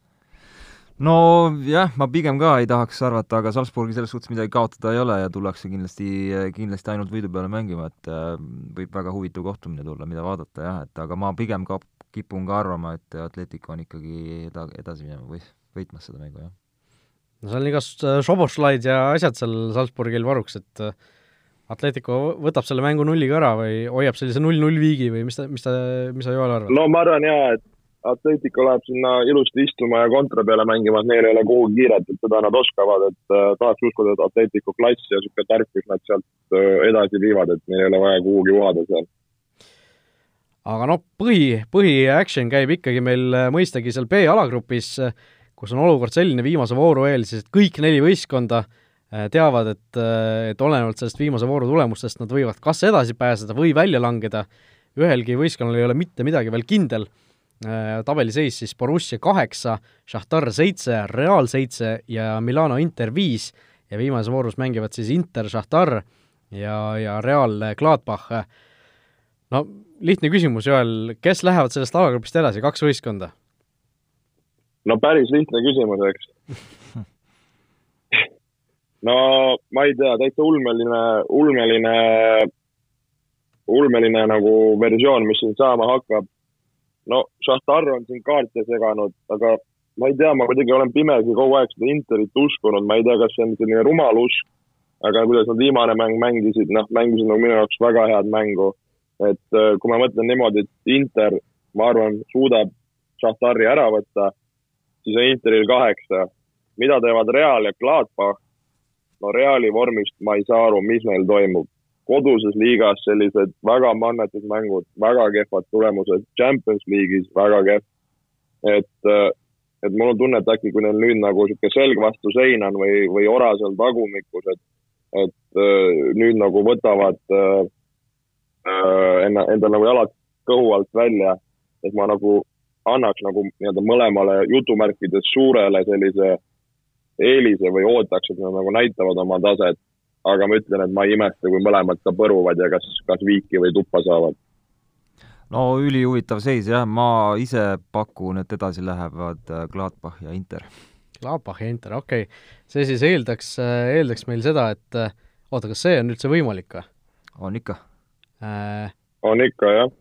Nojah, ma pigem ka ei tahaks arvata, aga Salzburgi selles suhtes midagi kaotada ei ole ja tullakse kindlasti, kindlasti ainult võidu peale mängima, et äh, võib väga huvitav kohtumine tulla, mida vaadata jah, et aga ma pigem ka kipun ka arvama, et Atletico on ikkagi eda-, edasi minema või võitmas seda mängu, jah. no seal on igast äh, šobošlaid ja asjad seal Salzburgil varuks, et äh, Atletico võtab selle mängu nulliga ära või hoiab sellise null-null viigi või mis ta, mis ta, mis sa, Joel, arvad? no ma arvan jaa, et Atletico läheb sinna ilusti istuma ja kontra peale mängima, et neil ei ole kuhugi kiiret, et seda nad oskavad, et äh, tahaks uskuda, et Atletico klass ja niisugune tarkus nad sealt äh, edasi viivad, et neil ei ole vaja kuhugi vohada seal. Aga noh, põhi, põhi action käib ikkagi meil äh, mõistagi seal B-alagrupis, kus on olukord selline viimase vooru eel siis, et kõik neli võistkonda teavad, et, et olenevalt sellest viimase vooru tulemustest nad võivad kas edasi pääseda või välja langeda, ühelgi võistkonnal ei ole mitte midagi veel kindel, tabeliseis siis Borussia kaheksa, Šahtar seitse, Real seitse ja Milano Inter viis ja viimases voorus mängivad siis Inter, Šahtar ja, ja Real Gladbach no lihtne küsimus, Joel, kes lähevad sellest alagrupist edasi, kaks võistkonda? no päris lihtne küsimus, eks [laughs] no ma ei tea, täitsa ulmeline, ulmeline, ulmeline nagu versioon, mis siin saama hakkab. No Šahtar on siin kaarte seganud, aga ma ei tea, ma kuidagi olen pimesi kogu aeg seda Interit uskunud, ma ei tea, kas see on selline rumal usk, aga kuidas nad viimane mäng mängisid, noh, mängisid nagu minu jaoks väga head mängu et äh, kui ma mõtlen niimoodi, et Inter, ma arvan, suudab Šahtari ära võtta, siis on Interil kaheksa. mida teevad Real ja Gladbach? no Reali vormist ma ei saa aru, mis neil toimub. Koduses liigas sellised väga mannetud mängud, väga kehvad tulemused, Champions League'is väga kehv. et, äh, et mul on tunne, et äkki kui neil nüüd nagu niisugune selg vastu seina on või, või ora seal tagumikus, et, et äh, nüüd nagu võtavad äh, Äh, enna, endal nagu jalad kõhu alt välja, et ma nagu annaks nagu nii-öelda mõlemale jutumärkides suurele sellise eelise või ootaks, et nad nagu näitavad oma taset. Aga ma ütlen, et ma ei imesta, kui mõlemad ka põruvad ja kas, kas viiki või tuppa saavad. no ülihuvitav seis jah, ma ise pakun, et edasi lähevad äh, Gladbach ja Inter. Gladbach ja Inter, okei okay.. see siis eeldaks, äh, eeldaks meil seda, et oota, kas see on üldse võimalik või? on ikka äh,. on ikka, jah.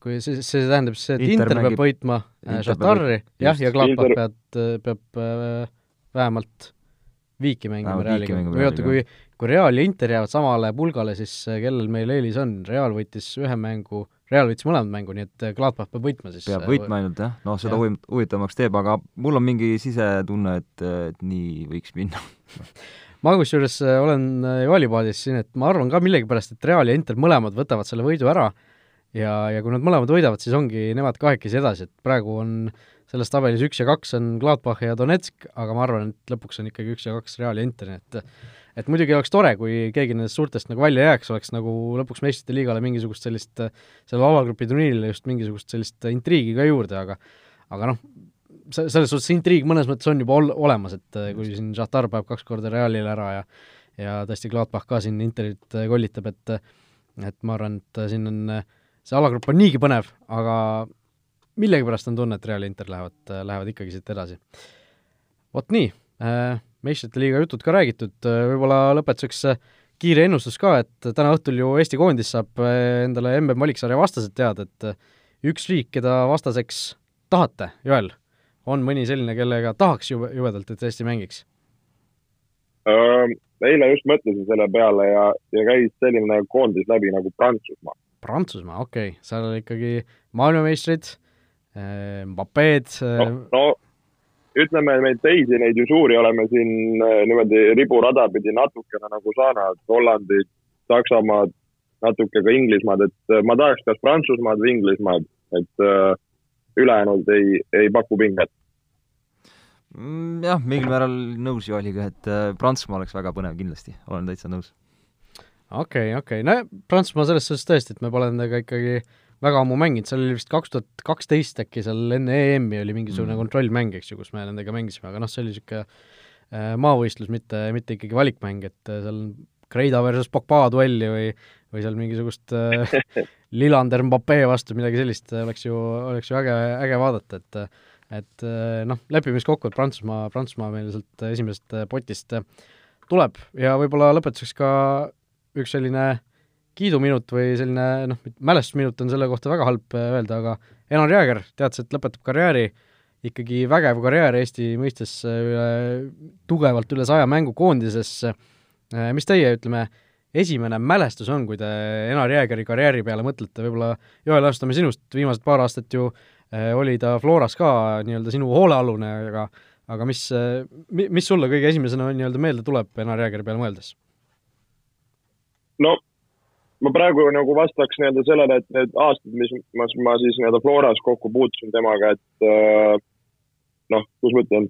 kui see, see tähendab siis, et Inter, Inter peab võitma äh, Šahtari, jah, ja Gladbach peab, peab äh, vähemalt viiki mängima Realiga. või oota, kui, kui Real ja Inter jäävad samale pulgale, siis äh, kellel meil eelis on? Real võitis ühe mängu, Real võitis mõlemad mängu, nii et äh, Gladbach peab võitma siis. peab võitma ainult jah, noh, seda ja. huvitavamaks teeb, aga mul on mingi sisetunne, et, et nii võiks minna [laughs] ma kusjuures äh, olen äh, Joalipaadis siin, et ma arvan ka millegipärast, et Real ja Inter mõlemad võtavad selle võidu ära ja, ja kui nad mõlemad võidavad, siis ongi nemad kahekesi edasi, et praegu on selles tabelis üks ja kaks on Gladbach ja Donetsk, aga ma arvan, et lõpuks on ikkagi üks ja kaks Real ja Inter, nii et et muidugi oleks tore, kui keegi nendest suurtest nagu välja jääks, oleks nagu lõpuks meistrite liigale mingisugust sellist, sellele alagrupi turniirile just mingisugust sellist intriigi ka juurde, aga aga noh, selles suhtes intriig mõnes mõttes on juba ol-, olemas, et kui siin Šahtar peab kaks korda Realile ära ja ja tõesti Gladbach ka siin Interit kollitab, et et ma arvan, et siin on see alagrupp on niigi põnev, aga millegipärast on tunne, et Real ja Inter lähevad, lähevad ikkagi siit edasi. vot nii, meistrite liiga jutud ka räägitud, võib-olla lõpetuseks kiire ennustus ka, et täna õhtul ju Eesti koondis saab endale MM valiksarja vastased teada, et üks riik, keda vastaseks tahate, Joel, on mõni selline, kellega tahaks jube, jubedalt, et Eesti mängiks? eile just mõtlesin selle peale ja, ja käis selline koondis läbi nagu Prantsusmaa. Prantsusmaa, okei okay., seal ikkagi maailmameistrid, Mbapped no, no ütleme, neid teisi, neid ju suuri oleme siin niimoodi riburada pidi natukene nagu saanud, Hollandit, Saksamaad, natuke ka Inglismaad, et ma tahaks kas Prantsusmaad või Inglismaad, et äh, ülejäänud ei, ei paku pinget. Mm, jah, mingil määral nõus Joeliga, et äh, Prantsusmaa oleks väga põnev kindlasti, olen täitsa nõus. okei okay,, okei okay., no Prantsusmaa selles suhtes tõesti, et me pole nendega ikkagi väga ammu mänginud, seal oli vist kaks tuhat kaksteist äkki seal enne EM-i oli mingisugune mm. kontrollmäng, eks ju, kus me nendega mängisime, aga noh, see oli niisugune äh, maavõistlus, mitte, mitte ikkagi valikmäng, et äh, seal Kreida versus Pogba duelli või või seal mingisugust äh, [laughs] Lillander Mbappé vastu, midagi sellist oleks ju, oleks ju äge, äge vaadata, et et äh, noh, lepime siis kokku, et Prantsusmaa, Prantsusmaa meil sealt esimesest potist tuleb ja võib-olla lõpetuseks ka üks selline kiiduminut või selline noh, mälestusminut on selle kohta väga halb öelda, aga Enar Jääger teatas, et lõpetab karjääri, ikkagi vägev karjäär Eesti mõistes üle, tugevalt üle saja mängu koondises, mis teie, ütleme, esimene mälestus on, kui te Enar Jäägeri karjääri peale mõtlete, võib-olla Joel, alustame sinust, viimased paar aastat ju äh, oli ta Floras ka nii-öelda sinu hoolealune, aga aga mis, äh, mis sulle kõige esimesena nii-öelda meelde tuleb Enar Jäägeri peale mõeldes? no ma praegu nagu vastaks nii-öelda sellele, et need aastad, mis ma, ma siis nii-öelda Floras kokku puutusin temaga, et äh, noh, kuidas ma ütlen,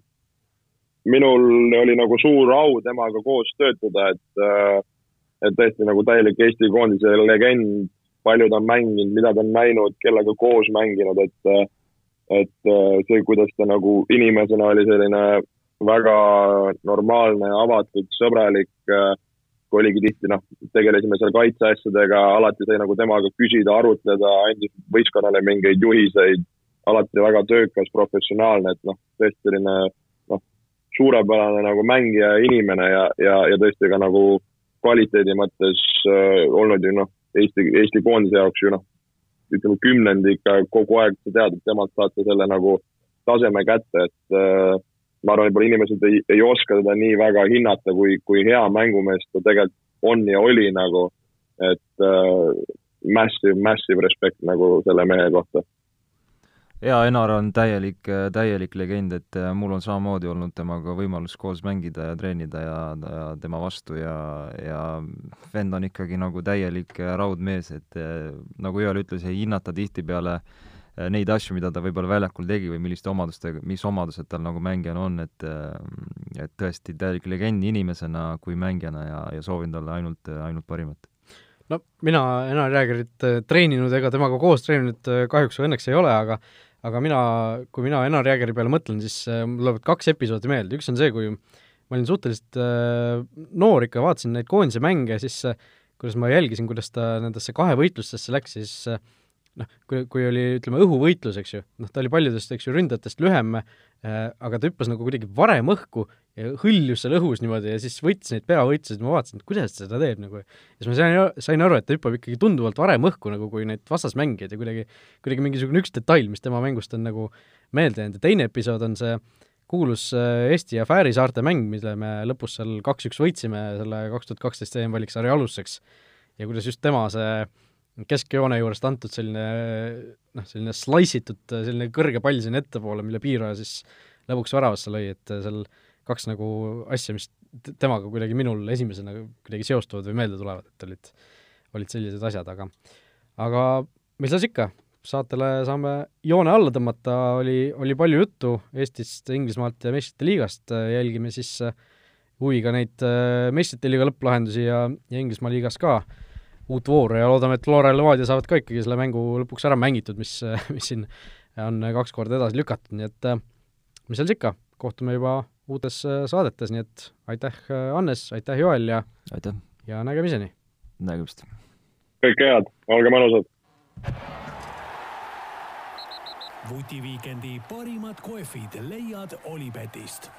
minul oli nagu suur au temaga koos töötada, et äh, et tõesti nagu täielik Eesti koondise legend, palju ta on mänginud, mida ta on näinud, kellega koos mänginud, et et see, kuidas ta nagu inimesena oli selline väga normaalne, avatud, sõbralik, kui oligi tihti noh, tegelesime seal kaitseasjadega, alati sai nagu temaga küsida, arutleda, andis võistkonnale mingeid juhiseid, alati väga töökas, professionaalne, et noh, tõesti selline noh, suurepärane nagu mängija ja inimene ja, ja, ja tõesti ka nagu kvaliteedi mõttes äh, olnud ju noh, Eesti, Eesti koondise jaoks ju noh, ütleme kümnendik kogu aeg sa tead, et temalt saad sa selle nagu taseme kätte, et äh, ma arvan, võib-olla inimesed ei, ei oska teda nii väga hinnata, kui, kui hea mängumees ta tegelikult on ja oli nagu, et äh, massive, massive respect nagu selle mehe kohta. Jaa, Enar on täielik, täielik legend, et äh, mul on samamoodi olnud temaga võimalus koos mängida ja treenida ja, ja tema vastu ja, ja vend on ikkagi nagu täielik äh, raudmees, et äh, nagu Joel ütles, ei hinnata tihtipeale neid asju, mida ta võib-olla väljakul tegi või milliste omadustega, mis omadused tal nagu mängijana on, et et tõesti täielik legend inimesena kui mängijana ja, ja soovin talle ainult, ainult parimat. No mina Enar Jäägerit treeninud ega temaga koos treeninud kahjuks või õnneks ei ole, aga aga mina, kui mina Enar Jäägeri peale mõtlen, siis äh, mul tulevad kaks episoodi meelde, üks on see, kui ma olin suhteliselt äh, noor ikka, vaatasin neid koondise mänge, siis äh, kuidas ma jälgisin, kuidas ta nendesse kahevõitlustesse läks, siis äh, noh, kui, kui oli, ütleme, õhuvõitlus, eks ju, noh, ta oli paljudest, eks ju, ründajatest lühem äh,, aga ta hüppas nagu kuidagi varem õhku ja hõljus seal õhus niimoodi ja siis võttis neid peavõitlusi, ma vaatasin, et kuidas ta seda teeb nagu. ja siis ma sain, sain aru, et ta hüppab ikkagi tunduvalt varem õhku nagu kui need vastasmängijad ja kuidagi, kuidagi mingisugune üks detail, mis tema mängust on nagu meelde jäänud ja teine episood on see kuulus äh, Eesti ja Fääri saarte mäng, mille me lõpus seal kaks-üks võitsime selle kaks tuhat kaksteist EM-valiksarja aluseks ja kuidas just tema see keskjoone juurest antud selline noh, selline slice itud selline kõrge pall sinna ettepoole, mille piiraja siis lõpuks väravasse lõi, et seal kaks nagu asja, mis temaga kuidagi minul esimesena kuidagi seostuvad või meelde tulevad, et olid, olid sellised asjad, aga aga mis seal ikka, saatele saame joone alla tõmmata, oli, oli palju juttu Eestist, Inglismaalt ja meistrite liigast, jälgime siis huviga neid meistrite liiga lõpplahendusi ja, ja Inglismaa liigas ka uut vooru ja loodame, et Flora ja Levadia saavad ka ikkagi selle mängu lõpuks ära mängitud, mis, [laughs] mis siin on kaks korda edasi lükatud, nii et mis seal siis ikka, kohtume juba uutes saadetes, nii et aitäh, Hannes, aitäh, Joel ja aitäh! ja nägemiseni! nägemist! kõike head, olge mõnusad! vutiviikendi parimad kohvid leiad Olipetist